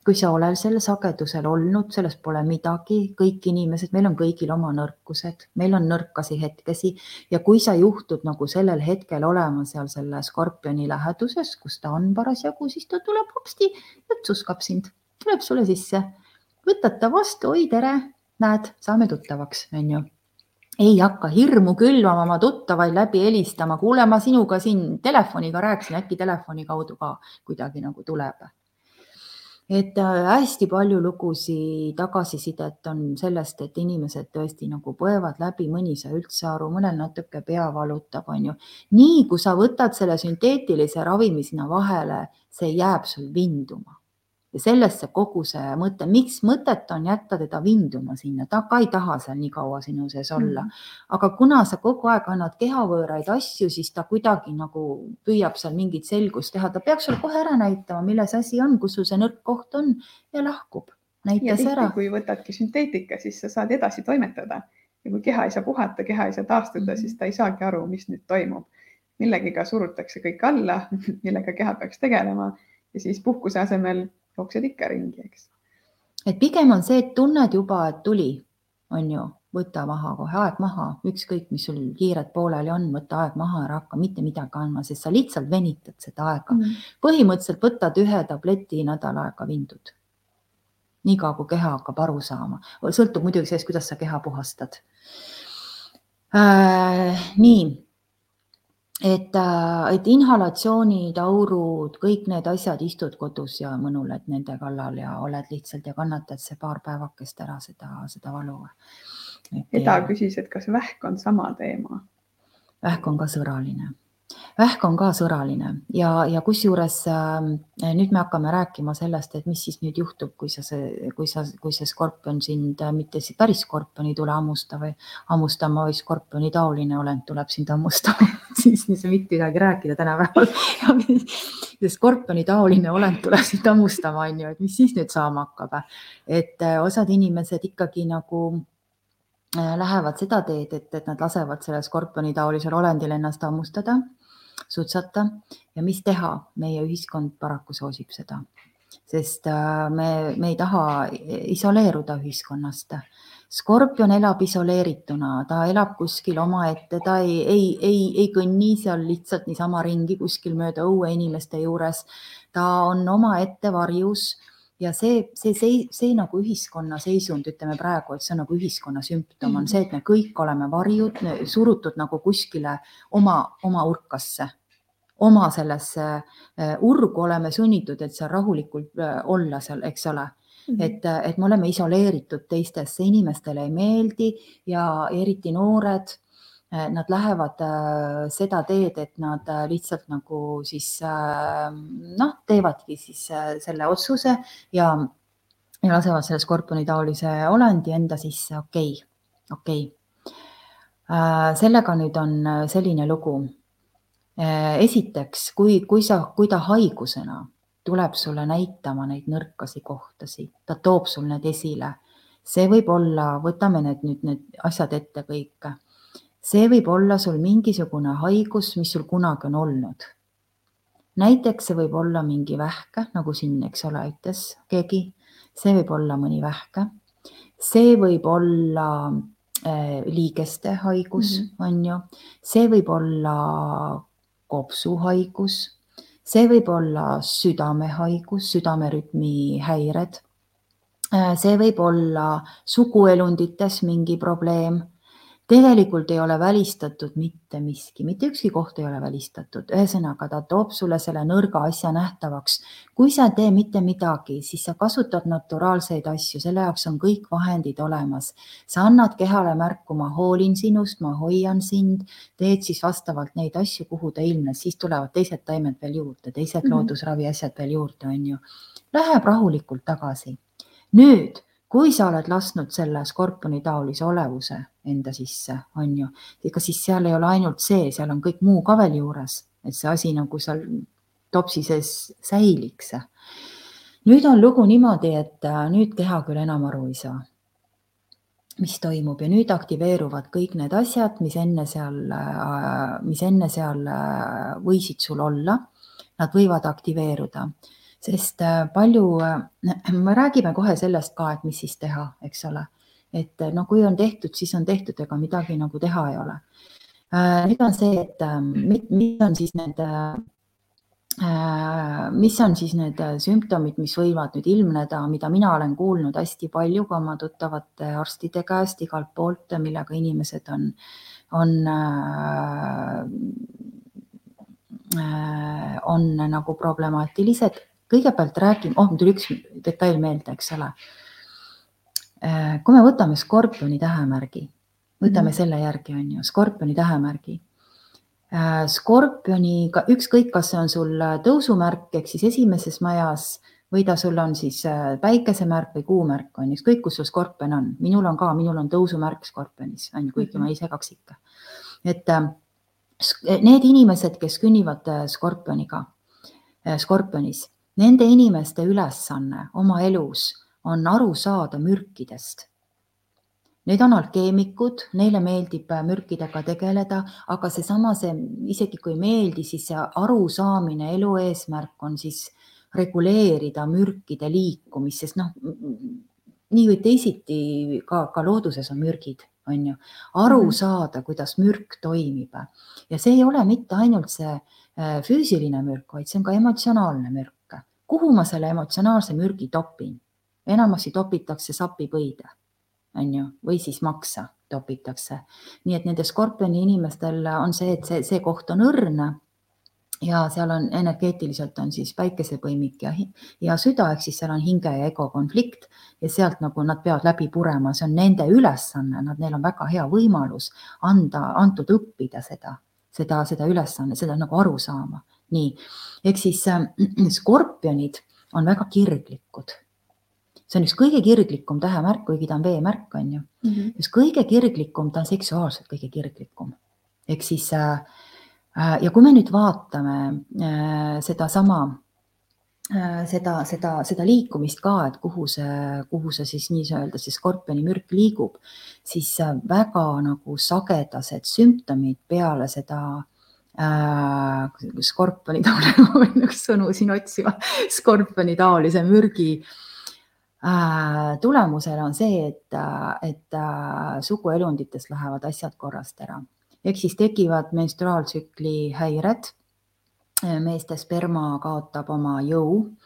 kui sa oled sellel sagedusel olnud, sellest pole midagi, kõik inimesed, meil on kõigil oma nõrkused, meil on nõrkasi hetkesi. Ja kui sa juhtud nagu sellel hetkel olema seal selle skorpioni läheduses, kus ta on parasjagu, siis ta tuleb hopsti ja tsuskab sind, tuleb sulle sisse, võtad ta vastu, oi tere, näed, saame tuttavaks, onju. Ei hakka hirmu külvama oma tuttavaid läbi helistama, kuule, ma sinuga siin telefoniga rääkisin, äkki telefoni kaudu ka kuidagi nagu tuleb et äh, hästi palju lugusid, tagasisidet on sellest, et inimesed tõesti nagu põevad läbi, mõni ei saa üldse aru, mõnel natuke pea valutab, on ju. nii kui sa võtad selle sünteetilise ravimi sinna vahele, see jääb sul vinduma ja sellest see kogu see mõte, miks mõtet on jätta teda vinduma sinna, ta ka ei taha seal nii kaua sinu sees olla mm. -hmm. aga kuna sa kogu aeg annad kehavõõraid asju, siis ta kuidagi nagu püüab seal mingit selgust teha, ta peaks sulle kohe ära näitama, milles asi on, kus sul see nõrk koht on ja lahkub. näitas ära. kui võtadki sünteetika, siis sa saad edasi toimetada ja kui keha ei saa puhata, keha ei saa taastuda mm, -hmm. siis ta ei saagi aru, mis nüüd toimub. millegiga surutakse kõik alla millega keha peaks tegelema ja siis puhkuse asemel jooksed ikka ringi, eks. et pigem on see, et tunned juba, et tuli, on ju, võta maha kohe, aeg maha, ükskõik, mis sul kiired pooleli on, võta aeg maha, ära hakka mitte midagi andma, sest sa lihtsalt venitad seda aega mm. -hmm. põhimõtteliselt võtad ühe tableti nädal aega vindud. niikaua kui keha hakkab aru saama, sõltub muidugi sellest, kuidas sa keha puhastad äh,. nii et, äh, et inhalatsioonid, aurud, kõik need asjad, istud kodus ja mõnuled nende kallal ja oled lihtsalt ja kannatad see paar päevakest ära seda, seda valu. Eda küsis, et kas vähk on sama teema? vähk on ka sõraline vähk on ka sõraline ja, ja kusjuures äh, nüüd me hakkame rääkima sellest, et mis siis nüüd juhtub, kui sa see, kui sa, kui see skorpion sind äh, mitte siis päris skorpion ei tule hammusta või hammustama, vaid skorpioni taoline olend tuleb sind hammustama siis ei saa mitte midagi rääkida tänapäeval see skorpioni taoline olend tuleb sind hammustama, on ju, et mis siis nüüd saama hakkab. et äh, osad inimesed ikkagi nagu äh, lähevad seda teed, et, et nad lasevad sellel skorpioni taolisel olendil ennast hammustada sutsata ja mis teha, meie ühiskond paraku soosib seda, sest äh, me, me ei taha isoleeruda ühiskonnast. Skorpion elab isoleerituna, ta elab kuskil omaette, ta ei, ei, ei, ei kõnni seal lihtsalt niisama ringi kuskil mööda õue inimeste juures. ta on omaette varjus ja see, see, see, see nagu ühiskonna seisund, ütleme praegu, et see on nagu ühiskonna sümptom, on mhm. see, et me kõik oleme varjud, surutud nagu kuskile oma, oma urkasse, oma sellesse äh, urgu oleme sunnitud, et seal rahulikult äh, olla seal, eks ole mm. -hmm. et, et me oleme isoleeritud teistest, see inimestele ei meeldi ja eriti noored äh, nad lähevad seda teed, et nad lihtsalt nagu siis noh, teevadki siis selle otsuse ja, ja lasevad selle skorpioni taolise olendi enda sisse, okei okay,, okei okay.. sellega nüüd on selline lugu Äh, esiteks, kui, kui sa, kui ta haigusena tuleb sulle näitama neid nõrkasi kohtasi, ta toob sul need esile. see võib olla, võtame need nüüd need asjad ette kõik. see võib olla sul mingisugune haigus, mis sul kunagi on olnud. näiteks see võib olla mingi vähk, nagu siin, eks ole, ütles keegi. see võib olla mõni vähk. see võib olla äh, liigeste haigus mm, -hmm. on ju. see võib olla kopsuhaigus, see võib olla südamehaigus, südamerütmi häired. see võib olla suguelundites mingi probleem tegelikult ei ole välistatud mitte miski, mitte ükski koht ei ole välistatud, ühesõnaga ta toob sulle selle nõrga asja nähtavaks. kui sa ei tee mitte midagi, siis sa kasutad naturaalseid asju, selle jaoks on kõik vahendid olemas. sa annad kehale märku, ma hoolin sinust, ma hoian sind, teed siis vastavalt neid asju, kuhu ta ilmnes, siis tulevad teised taimed veel juurde, teised mm -hmm. loodusravi asjad veel juurde, on ju. Läheb rahulikult tagasi. nüüd kui sa oled lasknud selle skorpioni taolise olevuse enda sisse, on ju, ega siis seal ei ole ainult see, seal on kõik muu ka veel juures, et see asi nagu seal topsi sees säiliks. nüüd on lugu niimoodi, et äh, nüüd keha küll enam aru ei saa. mis toimub ja nüüd aktiveeruvad kõik need asjad, mis enne seal, mis enne seal võisid sul olla. Nad võivad aktiveeruda, sest palju, me räägime kohe sellest ka, et mis siis teha, eks ole. et no kui on tehtud, siis on tehtud, ega midagi nagu teha ei ole. nüüd on see, et mis on siis need Äh, mis on siis need äh, sümptomid, mis võivad nüüd ilmneda, mida mina olen kuulnud hästi palju ka oma tuttavate arstide käest igalt poolt, millega inimesed on, on, äh, on nagu problemaatilised. Kõigepealt räägime, oh, mul tuli üks detail meelde, eks ole. kui me võtame skorpioni tähemärgi, võtame mm selle järgi, on ju, skorpioni tähemärgi Äh, skorpioniga, ükskõik, kas see on sul äh, tõusumärk ehk siis esimeses majas või ta sul on siis äh, päikesemärk või kuumärk on, ükskõik kus sul skorpion on, minul on ka, minul on tõusumärk skorpionis on ju, kuigi mm -hmm. ma ise kaks ikka. et need inimesed, kes künnivad skorpioniga, skorpionis, nende inimeste ülesanne oma elus on aru saada mürkidest. Need on alkeemikud, neile meeldib äh, mürkidega tegeleda, aga seesama, see isegi kui ei meeldi, siis see arusaamine, elu eesmärk on siis reguleerida mürkide liikumist, sest noh, nii või teisiti ka, ka looduses on mürgid, on ju, aru mm saada, kuidas mürk toimib. Ja see ei ole mitte ainult see äh, füüsiline mürk, vaid see on ka emotsionaalne mürk. Kuhu ma selle emotsionaalse mürgi topin? enamasti topitakse sapipõide on ju, või siis maksa topitakse. nii et nende skorpioni inimestel on see, et see, see koht on õrn ja seal on energeetiliselt on siis päikesepõimik ja, ja süda, ehk siis seal on hinge ja ego konflikt ja sealt nagu nad peavad läbi purema, see on nende ülesanne, nad, neil on väga hea võimalus anda, antud õppida seda, seda, seda ülesanne, seda nagu aru saama. Nii, ehk siis äh, skorpionid on väga kirglikud see on üks kõige kirglikum tähemärk, kuigi ta on veemärk, on ju mm. -hmm. üks kõige kirglikum, ta on seksuaalselt kõige kirglikum. ehk siis äh, äh, ja kui me nüüd vaatame äh, sedasama äh, seda, seda, seda liikumist ka, et kuhu see, kuhu see siis nii-öelda see skorpioni mürk liigub, siis äh, väga nagu sagedased sümptomid peale seda äh, skorpioni taoline, ma pean üks sõnu siin otsima, skorpioni taolise mürgi äh, Äh, tulemusel on see, et, et äh, suguelundites lähevad asjad korrast ära. Ehk siis tekivad menstruaaltsükli häired. meeste sperma kaotab oma jõu. Äh,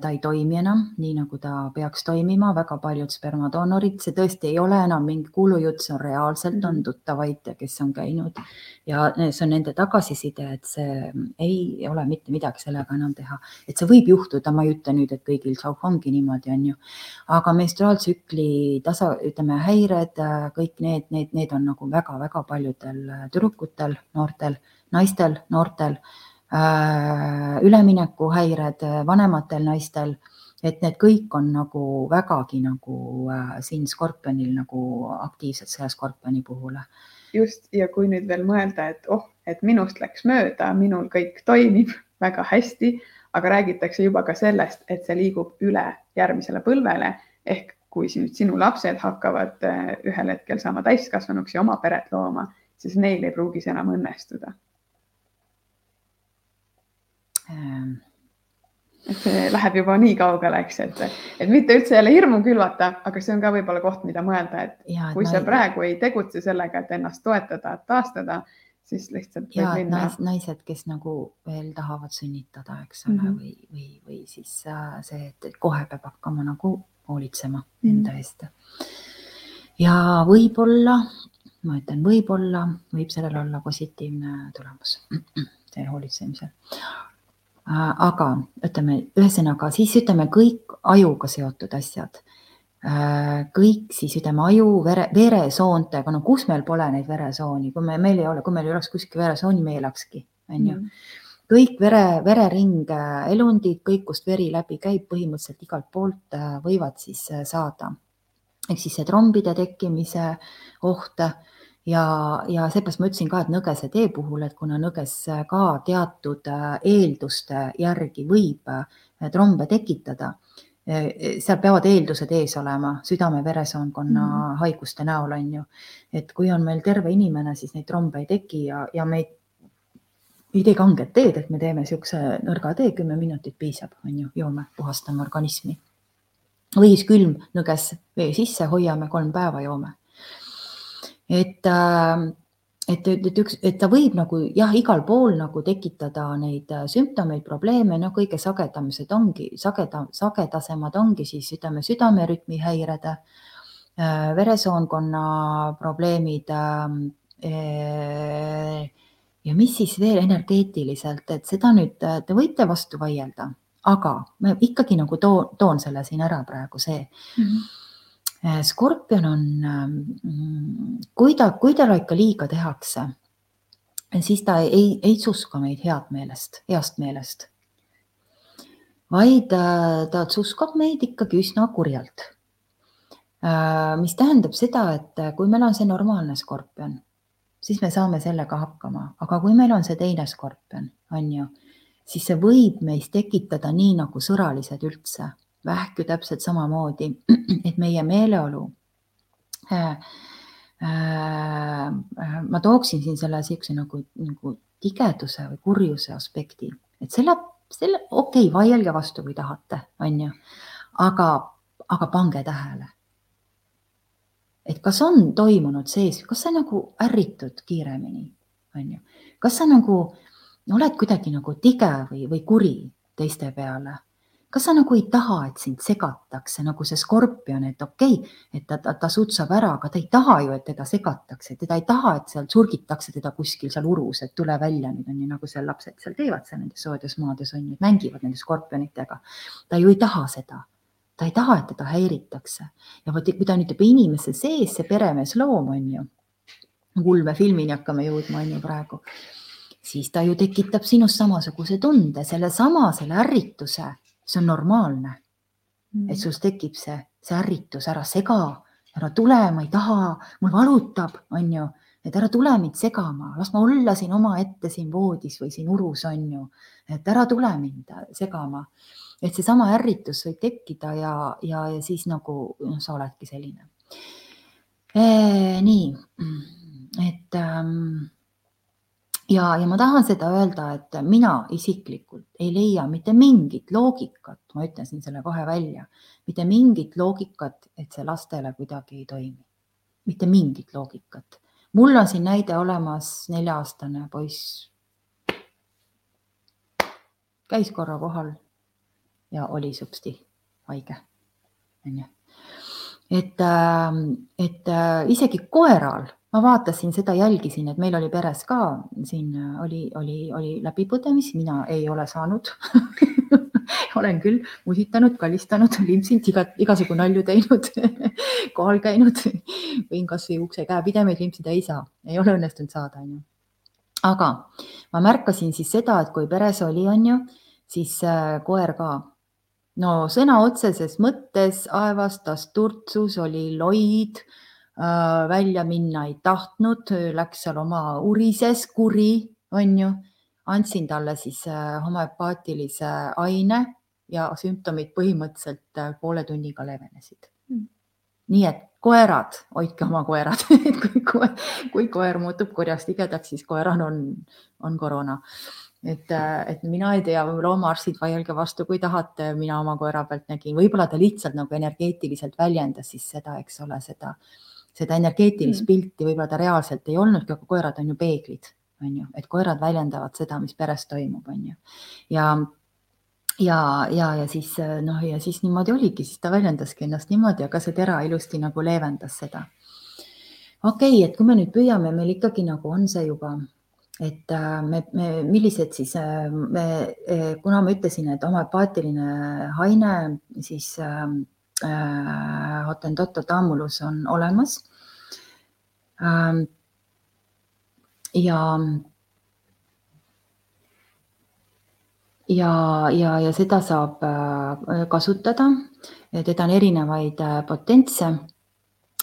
ta ei toimi enam nii, nagu ta peaks toimima, väga paljud spermadoonorid, see tõesti ei ole enam mingi kuulujutt, see on reaalselt, on mhm. tuttavaid, kes on käinud ja see on nende tagasiside, et see ei ole mitte midagi sellega enam teha, et see võib juhtuda, ma ei ütle nüüd, et kõigil ongi niimoodi, on ju. aga menstruaaltsükli tasa, ütleme häired, kõik need, need, need on nagu väga-väga paljudel tüdrukutel, noortel, naistel, noortel Äh, üleminekuhäired äh, vanematel naistel, et need kõik on nagu vägagi nagu äh, siin skorpionil nagu aktiivsed selle skorpioni puhul. just ja kui nüüd veel mõelda, et oh, et minust läks mööda, minul kõik toimib väga hästi, aga räägitakse juba ka sellest, et see liigub üle järgmisele põlvele ehk kui nüüd sinu lapsed hakkavad ühel hetkel saama täiskasvanuks ja oma peret looma, siis neil ei pruugi see enam õnnestuda. Et see läheb juba nii kaugele, eks, et, et mitte üldse jälle hirmu külvata, aga see on ka võib-olla koht, mida mõelda, et ja, kui sa ei... praegu ei tegutse sellega, et ennast toetada, taastada, siis lihtsalt. ja minna... nais, naised, kes nagu veel tahavad sünnitada, eks ole mm, -hmm. või, või, või siis äh, see, et kohe peab hakkama nagu hoolitsema mm -hmm. enda eest. ja võib-olla, ma ütlen, võib-olla võib sellel olla positiivne tulemus, see hoolitsemisel aga ütleme, ühesõnaga siis ütleme kõik ajuga seotud asjad. Äh, kõik siis ütleme aju, vere, veresoontega, no kus meil pole neid veresooni, kui me, meil ei ole, kui meil ei oleks kuskil veresooni, me ei elakski, on ju mm. kõik vere, verering, elundid, kõik, kust veri läbi käib, põhimõtteliselt igalt poolt äh, võivad siis saada. ehk siis see trombide tekkimise oht ja, ja seepärast ma ütlesin ka, et nõgese tee puhul, et kuna nõges ka teatud äh, eelduste järgi võib äh, trombe tekitada, seal peavad eeldused ees olema südame-veresoonkonna mm -hmm. haiguste näol on ju, et kui on meil terve inimene, siis neid trombe ei teki ja, ja me ei, ei tee kanget teed, et me teeme niisuguse nõrga tee, kümme minutit piisab, on ju, joome, puhastame organismi. või siis külmnõges vee sisse, hoiame kolm päeva, joome. Et äh, et, et üks, et ta võib nagu jah, igal pool nagu tekitada neid äh, sümptomeid, probleeme, no kõige sagedamised ongi, sageda, sagedasemad ongi siis ütleme südamerütmi häired, äh, veresoonkonna probleemid. Ähm, äh, ja mis siis veel energeetiliselt, et seda nüüd te võite vastu vaielda, aga ma ikkagi nagu toon, toon selle siin ära praegu see mm. -hmm skorpion on, ähm, kui ta, kui talle ikka liiga tehakse, siis ta ei, ei tsuska meid head meelest, heast meelest, vaid äh, ta tsuskab meid ikkagi üsna kurjalt. Äh, mis tähendab seda, et kui meil on see normaalne skorpion, siis me saame sellega hakkama, aga kui meil on see teine skorpion, on ju, siis see võib meis tekitada nii nagu sõralised üldse vähk ju täpselt samamoodi, et meie meeleolu äh, äh, ma tooksin siin selle niisuguse nagu, nagu tigeduse või kurjuse aspekti, et selle, selle okei okay,, vaielge vastu, kui tahate, on ju, aga, aga pange tähele. et kas on toimunud sees, kas sa nagu ärritud kiiremini, on ju, kas sa nagu oled kuidagi nagu tige või, või kuri teiste peale kas sa nagu ei taha, et sind segatakse nagu see skorpion, et okei okay,, et ta, ta, ta sutsab ära, aga ta ei taha ju, et teda segatakse, teda ei taha, et seal surgitakse teda kuskil seal urus, et tule välja nüüd on ju nagu seal lapsed seal teevad seal nendes soojades maades on ju, mängivad nende skorpionitega. ta ju ei taha seda, ta ei taha, et teda häiritakse. Ja vot, kui ta on, ütleb inimese sees, see peremeesloom on ju, ulmefilmini hakkame jõudma, on ju praegu siis ta ju tekitab sinus samasuguse tunde, sellesama, selle ärrituse see on normaalne mm.. et sul tekib see, see ärritus, ära sega, ära tule, ma ei taha, mul valutab, on ju, et ära tule mind segama, las ma olla siin omaette siin voodis või siin urus, on ju, et ära tule mind segama. et seesama ärritus võib tekkida ja, ja, ja siis nagu noh, sa oledki selline nii, et ähm, ja, ja ma tahan seda öelda, et mina isiklikult ei leia mitte mingit loogikat, ma ütlen siin selle kohe välja, mitte mingit loogikat, et see lastele kuidagi ei toimi. mitte mingit loogikat. mul on siin näide olemas, nelja-aastane poiss käis korra kohal ja oli supsti haige, onju. et, ähm, et äh, isegi koeral ma vaatasin seda, jälgisin, et meil oli peres ka siin oli, oli, oli läbipõdemisi, mina ei ole saanud olen küll musitanud, kallistanud, limpsinud, iga, igasugu nalju teinud kohal käinud, võin kasvõi ukse käepidemeid limpsida, ei saa, ei ole õnnestunud saada, onju. aga ma märkasin siis seda, et kui peres oli, onju, siis äh, koer ka no sõna otseses mõttes aevastas, turtsus, oli loid Äh, välja minna ei tahtnud, läks seal oma urises, kuri, on ju. andsin talle siis äh, homöopaatilise aine ja sümptomid põhimõtteliselt äh, poole tunniga leevenesid mm.. nii et koerad, hoidke oma koerad kui, koer, kui koer muutub kurjast tigedaks, siis koeral on, on koroona. et, et mina ei tea, loomaarstid, vaielge vastu, kui tahate, mina oma koera pealt nägin, võib-olla ta lihtsalt nagu energeetiliselt väljendas siis seda, eks ole, seda äh, seda energeetilist mm. pilti võib-olla ta reaalselt ei olnudki, aga koerad on ju peeglid, on ju, et koerad väljendavad seda, mis peres toimub, on ju. ja, ja, ja, ja siis noh, ja siis niimoodi oligi, siis ta väljendaski ennast niimoodi, aga see tera ilusti nagu leevendas seda. okei okay,, et kui me nüüd püüame, meil ikkagi nagu on see juba et äh, me, me, millised siis, äh, me, äh, kuna ma ütlesin, et homopaatiline haine, siis äh, Hottentoto tammulus on olemas. Ähm,. ja, ja, ja, ja seda saab äh, kasutada, teda on erinevaid äh, potentse.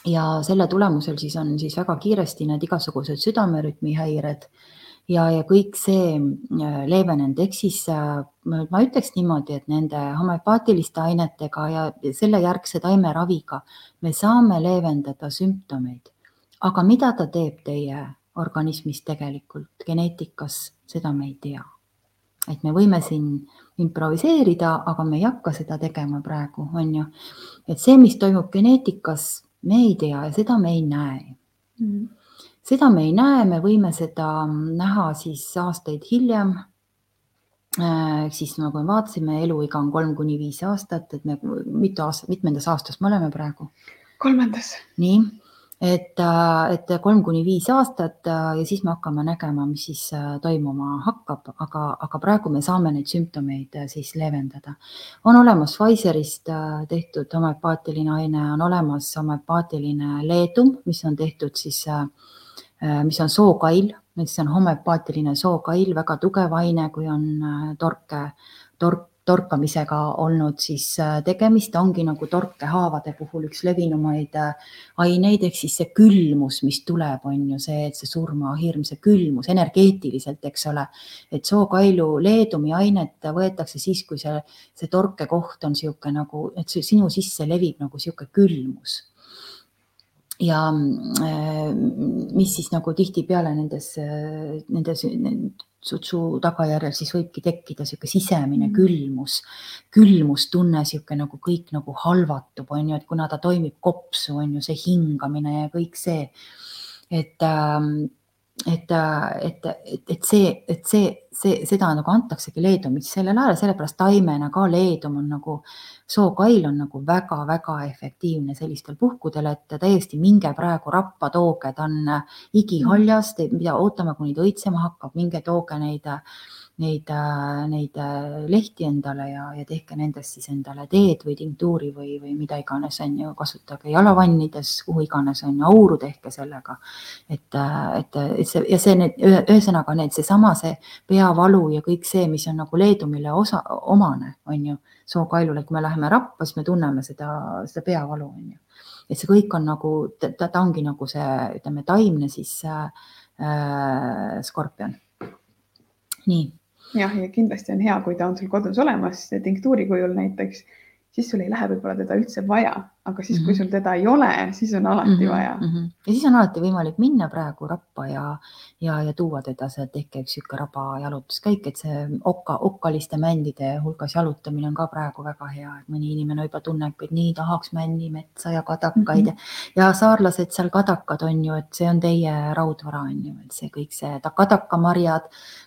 Ja selle tulemusel siis on siis väga kiiresti need igasugused südamerütmi häired ja, ja kõik see äh, leevenenud, ehk siis äh, ma ütleks niimoodi, et nende homöopaatiliste ainetega ja selle järgse taimeraviga me saame leevendada sümptomeid. aga mida ta teeb teie organismis tegelikult, geneetikas, seda me ei tea. et me võime siin improviseerida, aga me ei hakka seda tegema praegu, on ju. et see, mis toimub geneetikas, me ei tea ja seda me ei näe mm seda me ei näe, me võime seda näha siis aastaid hiljem. Äh, siis nagu me vaatasime, eluiga on kolm kuni viis aastat, et me mitu aastat, mitmendas aastas me oleme praegu? kolmandas. nii, et, äh, et kolm kuni viis aastat äh, ja siis me hakkame nägema, mis siis toimuma hakkab, aga, aga praegu me saame neid sümptomeid siis leevendada. on olemas Pfizerist tehtud homöopaatiline aine, on olemas homöopaatiline leedum, mis on tehtud siis Äh, mis on sookail, see on homöopaatiline sookail, väga tugev aine, kui on äh, torke, tork, torkamisega olnud siis äh, tegemist, ongi nagu torkehaavade puhul üks levinumaid aineid, ehk siis see külmus, mis tuleb, on ju see, et see surmahirm, see külmus energeetiliselt, eks ole. et sookailu leedumi ainet võetakse siis, kui see, see torkekoht on niisugune nagu, et see sinu sisse levib nagu niisugune külmus ja äh, mis siis nagu tihtipeale nendes, nendes sutsu tagajärjel siis võibki tekkida niisugune sisemine mm. külmus, külmustunne, niisugune nagu kõik nagu halvatub, on ju, et kuna ta toimib kopsu, on ju see hingamine ja kõik see. et ähm, et, et, et, et see, et see, see, seda nagu antaksegi leedumit sellel ajal, sellepärast taimena ka leedum on nagu, sookail on nagu väga-väga efektiivne sellistel puhkudel, et täiesti minge praegu rappa, tooge, ta on igihaljas, te ei pea ootama, kuni ta õitsema hakkab, minge tooge neid äh, neid, äh, neid äh, lehti endale ja, ja tehke nendest siis endale teed või tinktuuri või, või mida iganes on ju, kasutage jalavannides, kuhu iganes on ju, auru tehke sellega. et, äh, et, et see ja see need ühesõnaga need, seesama see peavalu ja kõik see, mis on nagu leedumile osa, omane, on ju, sookailule, kui me läheme rappa, siis me tunneme seda, seda peavalu, on ju. et see kõik on nagu, ta, ta ongi nagu see, ütleme, taimne siis äh, skorpion. nii jah, ja kindlasti on hea, kui ta on sul kodus olemas tinktuuri kujul näiteks, siis sul ei lähe võib-olla teda üldse vaja aga siis kui mhm. sul teda ei ole, siis on alati mm -hmm. vaja mm. -hmm. ja siis on alati võimalik minna praegu rappa ja, ja, ja tuua teda sealt tehke üks sihuke raba jalutuskäik, et see okka, okkaliste mändide hulgas jalutamine on ka praegu väga hea, et mõni inimene juba tunneb, et nii tahaks männi, metsa ja kadakaid mm -hmm. ja saarlased seal kadakad on ju, et see on teie raudvara on ju, et see kõik see kadakamarjad,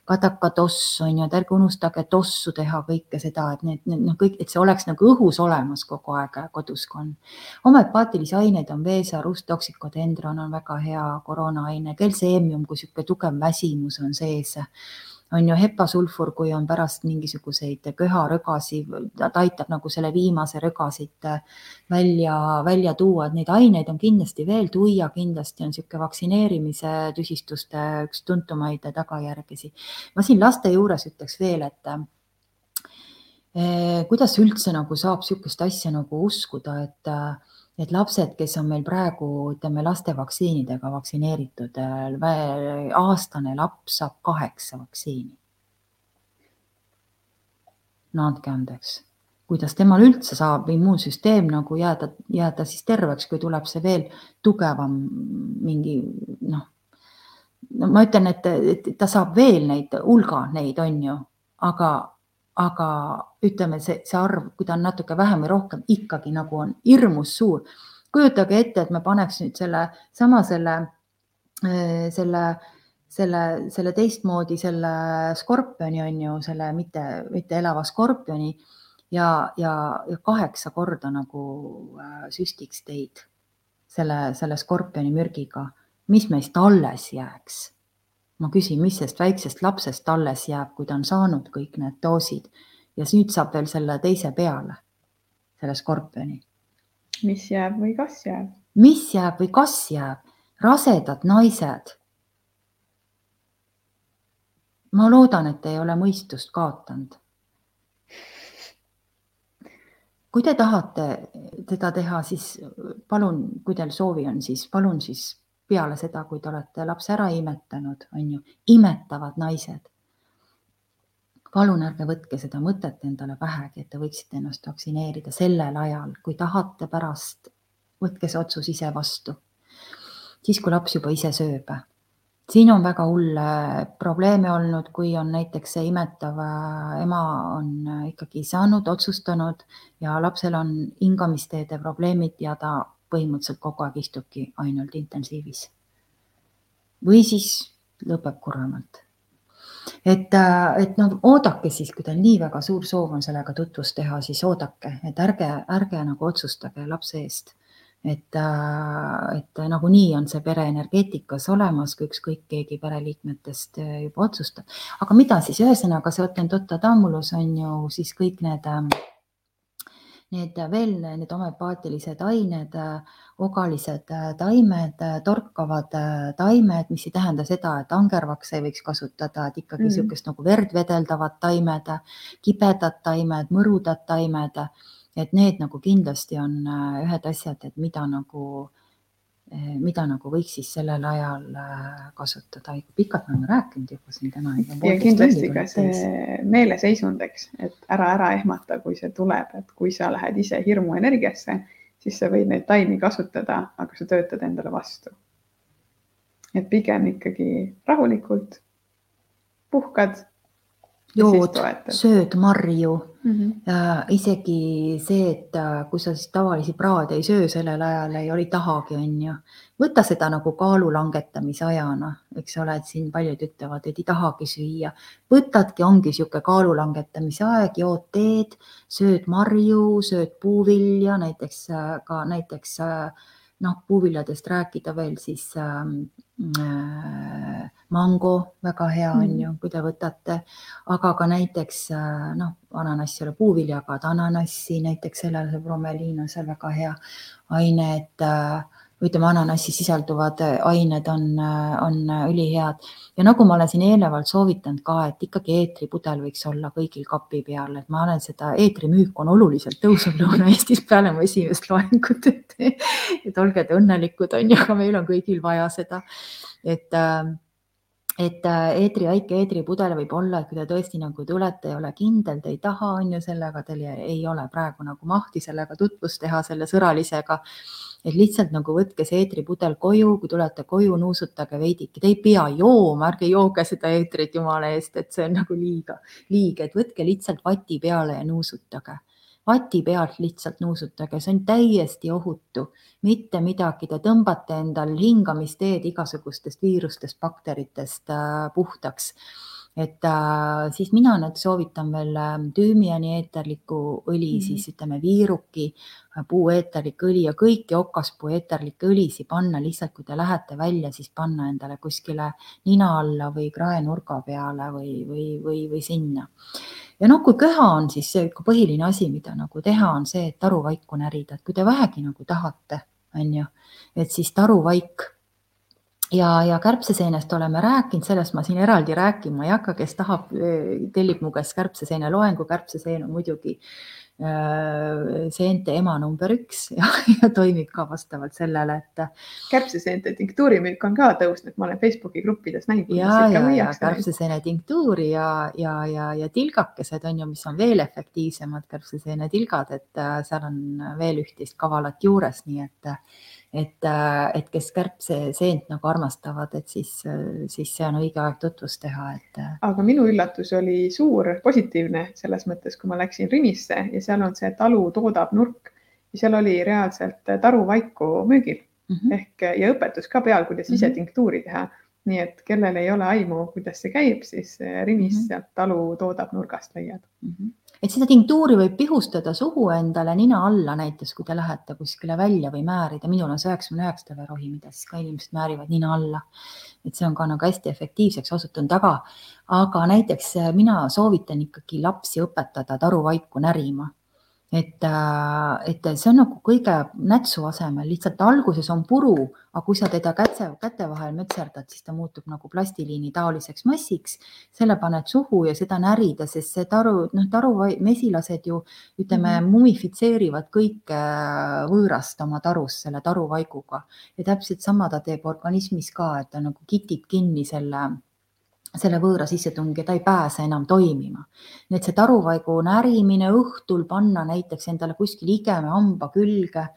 kadakatoss on ju, et ärge unustage tossu teha kõike seda, et need, need noh, kõik, et see oleks nagu õhus olemas kogu aeg kodus, kui on homöopaatilisi aineid on veesarus, toksikodendron on väga hea koroonaaine, kelseemium, kui niisugune tugev väsimus on sees. On ju hepasulfur, kui on pärast mingisuguseid köharõgasi, ta aitab nagu selle viimase rõga siit välja, välja tuua, et neid aineid on kindlasti veel, tuia kindlasti on niisugune vaktsineerimise tüsistuste üks tuntumaid tagajärgesi. ma siin laste juures ütleks veel, et kuidas üldse nagu saab niisugust asja nagu uskuda, et, et lapsed, kes on meil praegu, ütleme laste vaktsiinidega vaktsineeritud, eh, aastane laps saab kaheksa vaktsiini. no andke andeks, kuidas temal üldse saab immuunsüsteem nagu jääda, jääda siis terveks, kui tuleb see veel tugevam mingi noh, no ma ütlen, et ta saab veel neid hulga neid on ju, aga aga ütleme, see, see arv, kui ta on natuke vähem või rohkem, ikkagi nagu on hirmus suur. kujutage ette, et me paneks nüüd selle sama selle, äh, selle, selle, selle teistmoodi selle skorpioni on ju selle mitte, mitte elava skorpioni ja, ja, ja kaheksa korda nagu äh, süstiks teid selle, selle skorpioni mürgiga, mis meist alles jääks ma küsin, mis sellest väiksest lapsest alles jääb, kui ta on saanud kõik need doosid ja nüüd saab veel selle teise peale, selle skorpioni. mis jääb või kas jääb? mis jääb või kas jääb? rasedad naised. ma loodan, et ei ole mõistust kaotanud. kui te tahate teda teha, siis palun, kui teil soovi on, siis palun siis peale seda, kui te olete lapse ära imetanud, on ju, imetavad naised. palun ärge võtke seda mõtet endale pähegi, et te võiksite ennast vaktsineerida sellel ajal, kui tahate pärast, võtke see otsus ise vastu. siis, kui laps juba ise sööb. siin on väga hull äh, probleeme olnud, kui on näiteks see imetav äh, ema on äh, ikkagi saanud, otsustanud ja lapsel on hingamisteede probleemid ja ta põhimõtteliselt kogu aeg istubki ainult intensiivis. või siis lõpeb kurvemalt. et, äh, et noh, oodake siis, kui teil nii väga suur soov on sellega tutvust teha, siis oodake, et ärge, ärge nagu otsustage lapse eest et, äh, et nagunii on see pere energeetikas olemas, kui ükskõik keegi pereliikmetest äh, juba otsustab. aga mida siis, ühesõnaga see Otentotta-Tamulus on ju siis kõik need need veel, need homeopaatilised ained, ogalised taimed, torkavad taimed, mis ei tähenda seda, et angervakse ei võiks kasutada, et ikkagi niisugust mm. nagu verd vedeldavad taimed, kibedad taimed, mõrudad taimed, et need nagu kindlasti on ühed asjad, et mida nagu mida nagu võiks siis sellel ajal äh, kasutada. pikalt me oleme rääkinud juba siin täna. ja kindlasti ka see meeleseisund, eks, et ära, ära ehmata, kui see tuleb, et kui sa lähed ise hirmuenergiasse, siis sa võid neid taimi kasutada, aga sa töötad endale vastu. et pigem ikkagi rahulikult puhkad jood, sööd marju mm. -hmm. ja isegi see, et äh, kui sa siis tavalisi praade ei söö sellel ajal, ei oli tahagi, on ju. võta seda nagu kaalu langetamise ajana, eks ole, et siin paljud ütlevad, et ei tahagi süüa. võtadki, ongi niisugune kaalu langetamise aeg, jood teed, sööd marju, sööd puuvilja, näiteks äh, ka näiteks äh, noh, puuviljadest rääkida veel, siis ähm, äh, mango väga hea on mm. ju, kui te võtate, aga ka näiteks äh, noh, ananass ei ole puuvilja, aga ananassi näiteks sellele bromeliin on seal väga hea aine, et äh, ütleme, ananassis sisalduvad ained on, on ülihead. Ja nagu ma olen siin eelnevalt soovitanud ka, et ikkagi eetripudel võiks olla kõigil kapi peal, et ma olen seda, eetrimüük on oluliselt tõusnud Lõuna-Eestis peale mu esimest loengut, et, et olge te õnnelikud, on ju, aga meil on kõigil vaja seda, et et eetri, väike eetripudel võib olla, et kui te tõesti nagu tulete, ei ole kindel, te ei taha, on ju, sellega teil ei ole praegu nagu mahti sellega tutvust teha, selle sõralisega. Et lihtsalt nagu võtke see eetripudel koju, kui tulete koju, nuusutage veidike, te ei pea jooma, ärge jooge seda eetrit jumala eest, et see on nagu liiga, liig, et võtke lihtsalt vati peale ja nuusutage vati pealt lihtsalt nuusutage, see on täiesti ohutu, mitte midagi, te tõmbate endal hingamisteed igasugustest viirustest, bakteritest äh, puhtaks et äh, siis mina nüüd soovitan veel äh, tüümiani eeterlikku õli mm, -hmm. siis ütleme viiruki äh, puueeterlik õli ja kõiki okaspuu eeterlikke õlisi panna lihtsalt, kui te lähete välja, siis panna endale kuskile nina alla või kraenurga peale või, või, või, või sinna. Ja noh, kui köha on, siis see ikka põhiline asi, mida nagu teha, on see, et taruvaiku närida, et kui te vähegi nagu tahate, on ju, et siis taruvaik ja, ja kärbseseenest oleme rääkinud, sellest ma siin eraldi rääkima ei hakka, kes tahab, tellib mu käest kärbseseene loengu, kärbseseen on muidugi äh, seente ema number üks ja, ja toimib ka vastavalt sellele, et. kärbseseente tinktuuri müük on ka tõusnud, ma olen Facebooki gruppides näinud. ja, ja, ja kärbseseene tinktuuri ja, ja, ja, ja tilgakesed on ju, mis on veel efektiivsemad kärbseseene tilgad, et äh, seal on veel üht-teist kavalat juures, nii et et, äh, et kes kärbseseent nagu armastavad, et siis, siis see on õige aeg tutvust teha, et. Äh. aga minu üllatus oli suur, positiivne selles mõttes, kui ma läksin Rimisse ja seal on see talu toodab nurk ja seal oli reaalselt taruvaiku müügil mm -hmm. ehk ja õpetus ka peal, kuidas ise mm -hmm. tinktuuri teha. nii et kellel ei ole aimu, kuidas see käib, siis Rimis mm -hmm. sealt talu toodab nurgast leiad mm. -hmm et seda tinktuuri võib pihustada suhu endale nina alla näiteks, kui te lähete kuskile välja või määrida, minul on see üheksakümne üheksa tavarohi, mida siis ka inimesed määrivad nina alla. et see on ka nagu hästi efektiivseks osutunud, aga, aga näiteks mina soovitan ikkagi lapsi õpetada taruvaiku närima et, äh, et see on nagu kõige nätsu asemel, lihtsalt alguses on puru, aga kui sa teda käte, käte vahel metserdad, siis ta muutub nagu plastiliini taoliseks massiks. selle paned suhu ja seda närida, sest see taru, noh, tarumesilased ju ütleme mm -hmm. mumifitseerivad kõike äh, võõrast oma tarus selle taruvaiguga ja täpselt sama ta teeb organismis ka, et ta nagu kitib kinni selle selle võõra sissetungi, ta ei pääse enam toimima. nii et see taruvaigu närimine õhtul panna näiteks endale kuskil igeme hamba külge,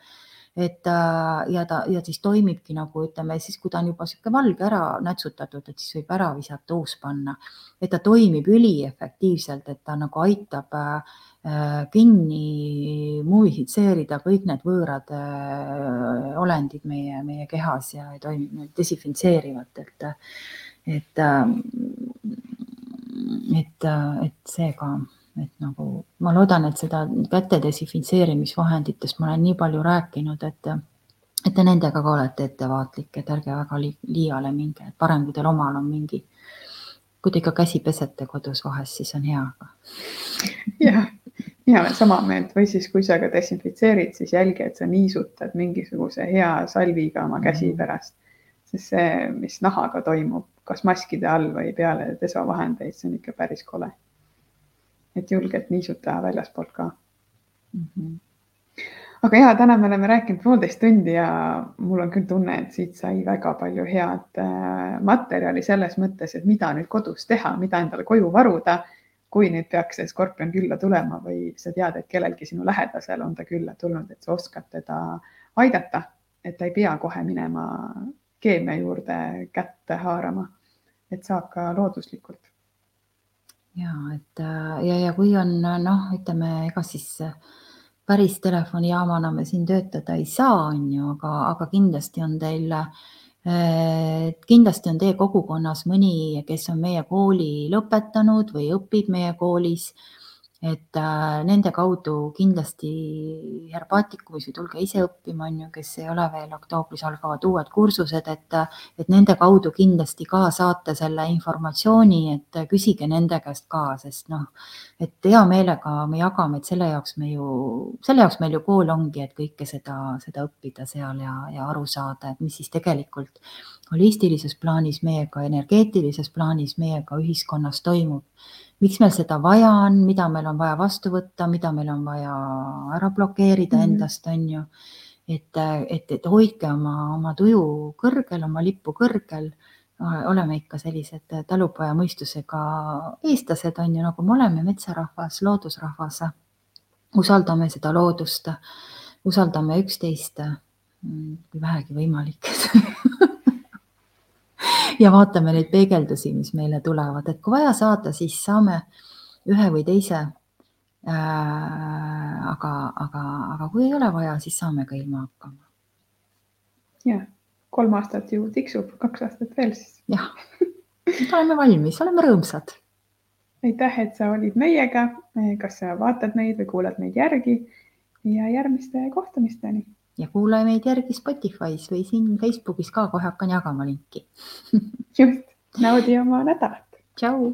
et äh, ja ta ja siis toimibki nagu ütleme siis, kui ta on juba niisugune valge ära nätsutatud, et siis võib ära visata, uus panna. et ta toimib üliefektiivselt, et ta nagu aitab äh, kinni mumifitseerida kõik need võõrad äh, olendid meie, meie kehas ja toimib desinfitseerivalt, et et, ähm, et, äh, et seega, et nagu ma loodan, et seda käte desinfitseerimisvahenditest ma olen nii palju rääkinud, et, et te nendega ka olete ettevaatlik, et ärge väga li, liiale minge, et parem, kui teil omal on mingi, kui te ikka käsi pesete kodus vahest, siis on hea. jah, mina olen sama meelt või siis, kui sa ka desinfitseerid, siis jälgi, et sa niisutad mingisuguse hea salviga oma käsi mhm. pärast, sest see, mis nahaga toimub, kas maskide all või peale desovahendeid, see on ikka päris kole. et julgelt niisutada väljaspoolt ka mm. -hmm. aga ja täna me oleme rääkinud poolteist tundi ja mul on küll tunne, et siit sai väga palju head äh, materjali selles mõttes, et mida nüüd kodus teha, mida endale koju varuda kui nüüd peaks see skorpion külla tulema või sa tead, et kellelgi sinu lähedasel on ta külla tulnud, et sa oskad teda aidata, et ta ei pea kohe minema keemia juurde kätte haarama, et saab ka looduslikult. ja et ja, ja kui on noh, ütleme, ega siis päris telefonijaamana me siin töötada ei saa, on ju, aga, aga kindlasti on teil kindlasti on teie kogukonnas mõni, kes on meie kooli lõpetanud või õpib meie koolis et äh, nende kaudu kindlasti herbaatikumis või tulge ise õppima, on ju, kes ei ole veel, oktoobris algavad uued kursused, et, et nende kaudu kindlasti ka saate selle informatsiooni, et küsige nende käest ka, sest noh, et hea meelega me jagame, et selle jaoks me ju, selle jaoks meil ju kool ongi, et kõike seda, seda õppida seal ja, ja aru saada, et mis siis tegelikult holistilises plaanis meiega, energeetilises plaanis meiega ühiskonnas toimub miks meil seda vaja on, mida meil on vaja vastu võtta, mida meil on vaja ära blokeerida mm -hmm. endast, on ju. et, et, et hoidke oma, oma tuju kõrgel, oma lippu kõrgel. oleme ikka sellised talupoja mõistusega eestlased, on ju, nagu me oleme, metsarahvas, loodusrahvas. usaldame seda loodust, usaldame üksteist, mm, kui vähegi võimalik ja vaatame neid peegeldusi, mis meile tulevad, et kui vaja saada, siis saame ühe või teise äh,. aga, aga, aga kui ei ole vaja, siis saame ka ilma hakkama. ja kolm aastat ju tiksub, kaks aastat veel siis. jah, oleme valmis, oleme rõõmsad. aitäh, et sa olid meiega. kas sa vaatad meid või kuulad meid järgi ja järgmiste kohtumisteni ja kuula meid järgi Spotify's või siin Facebookis ka, kohe hakkan jagama linki. Just, naudi oma nädalat. tšau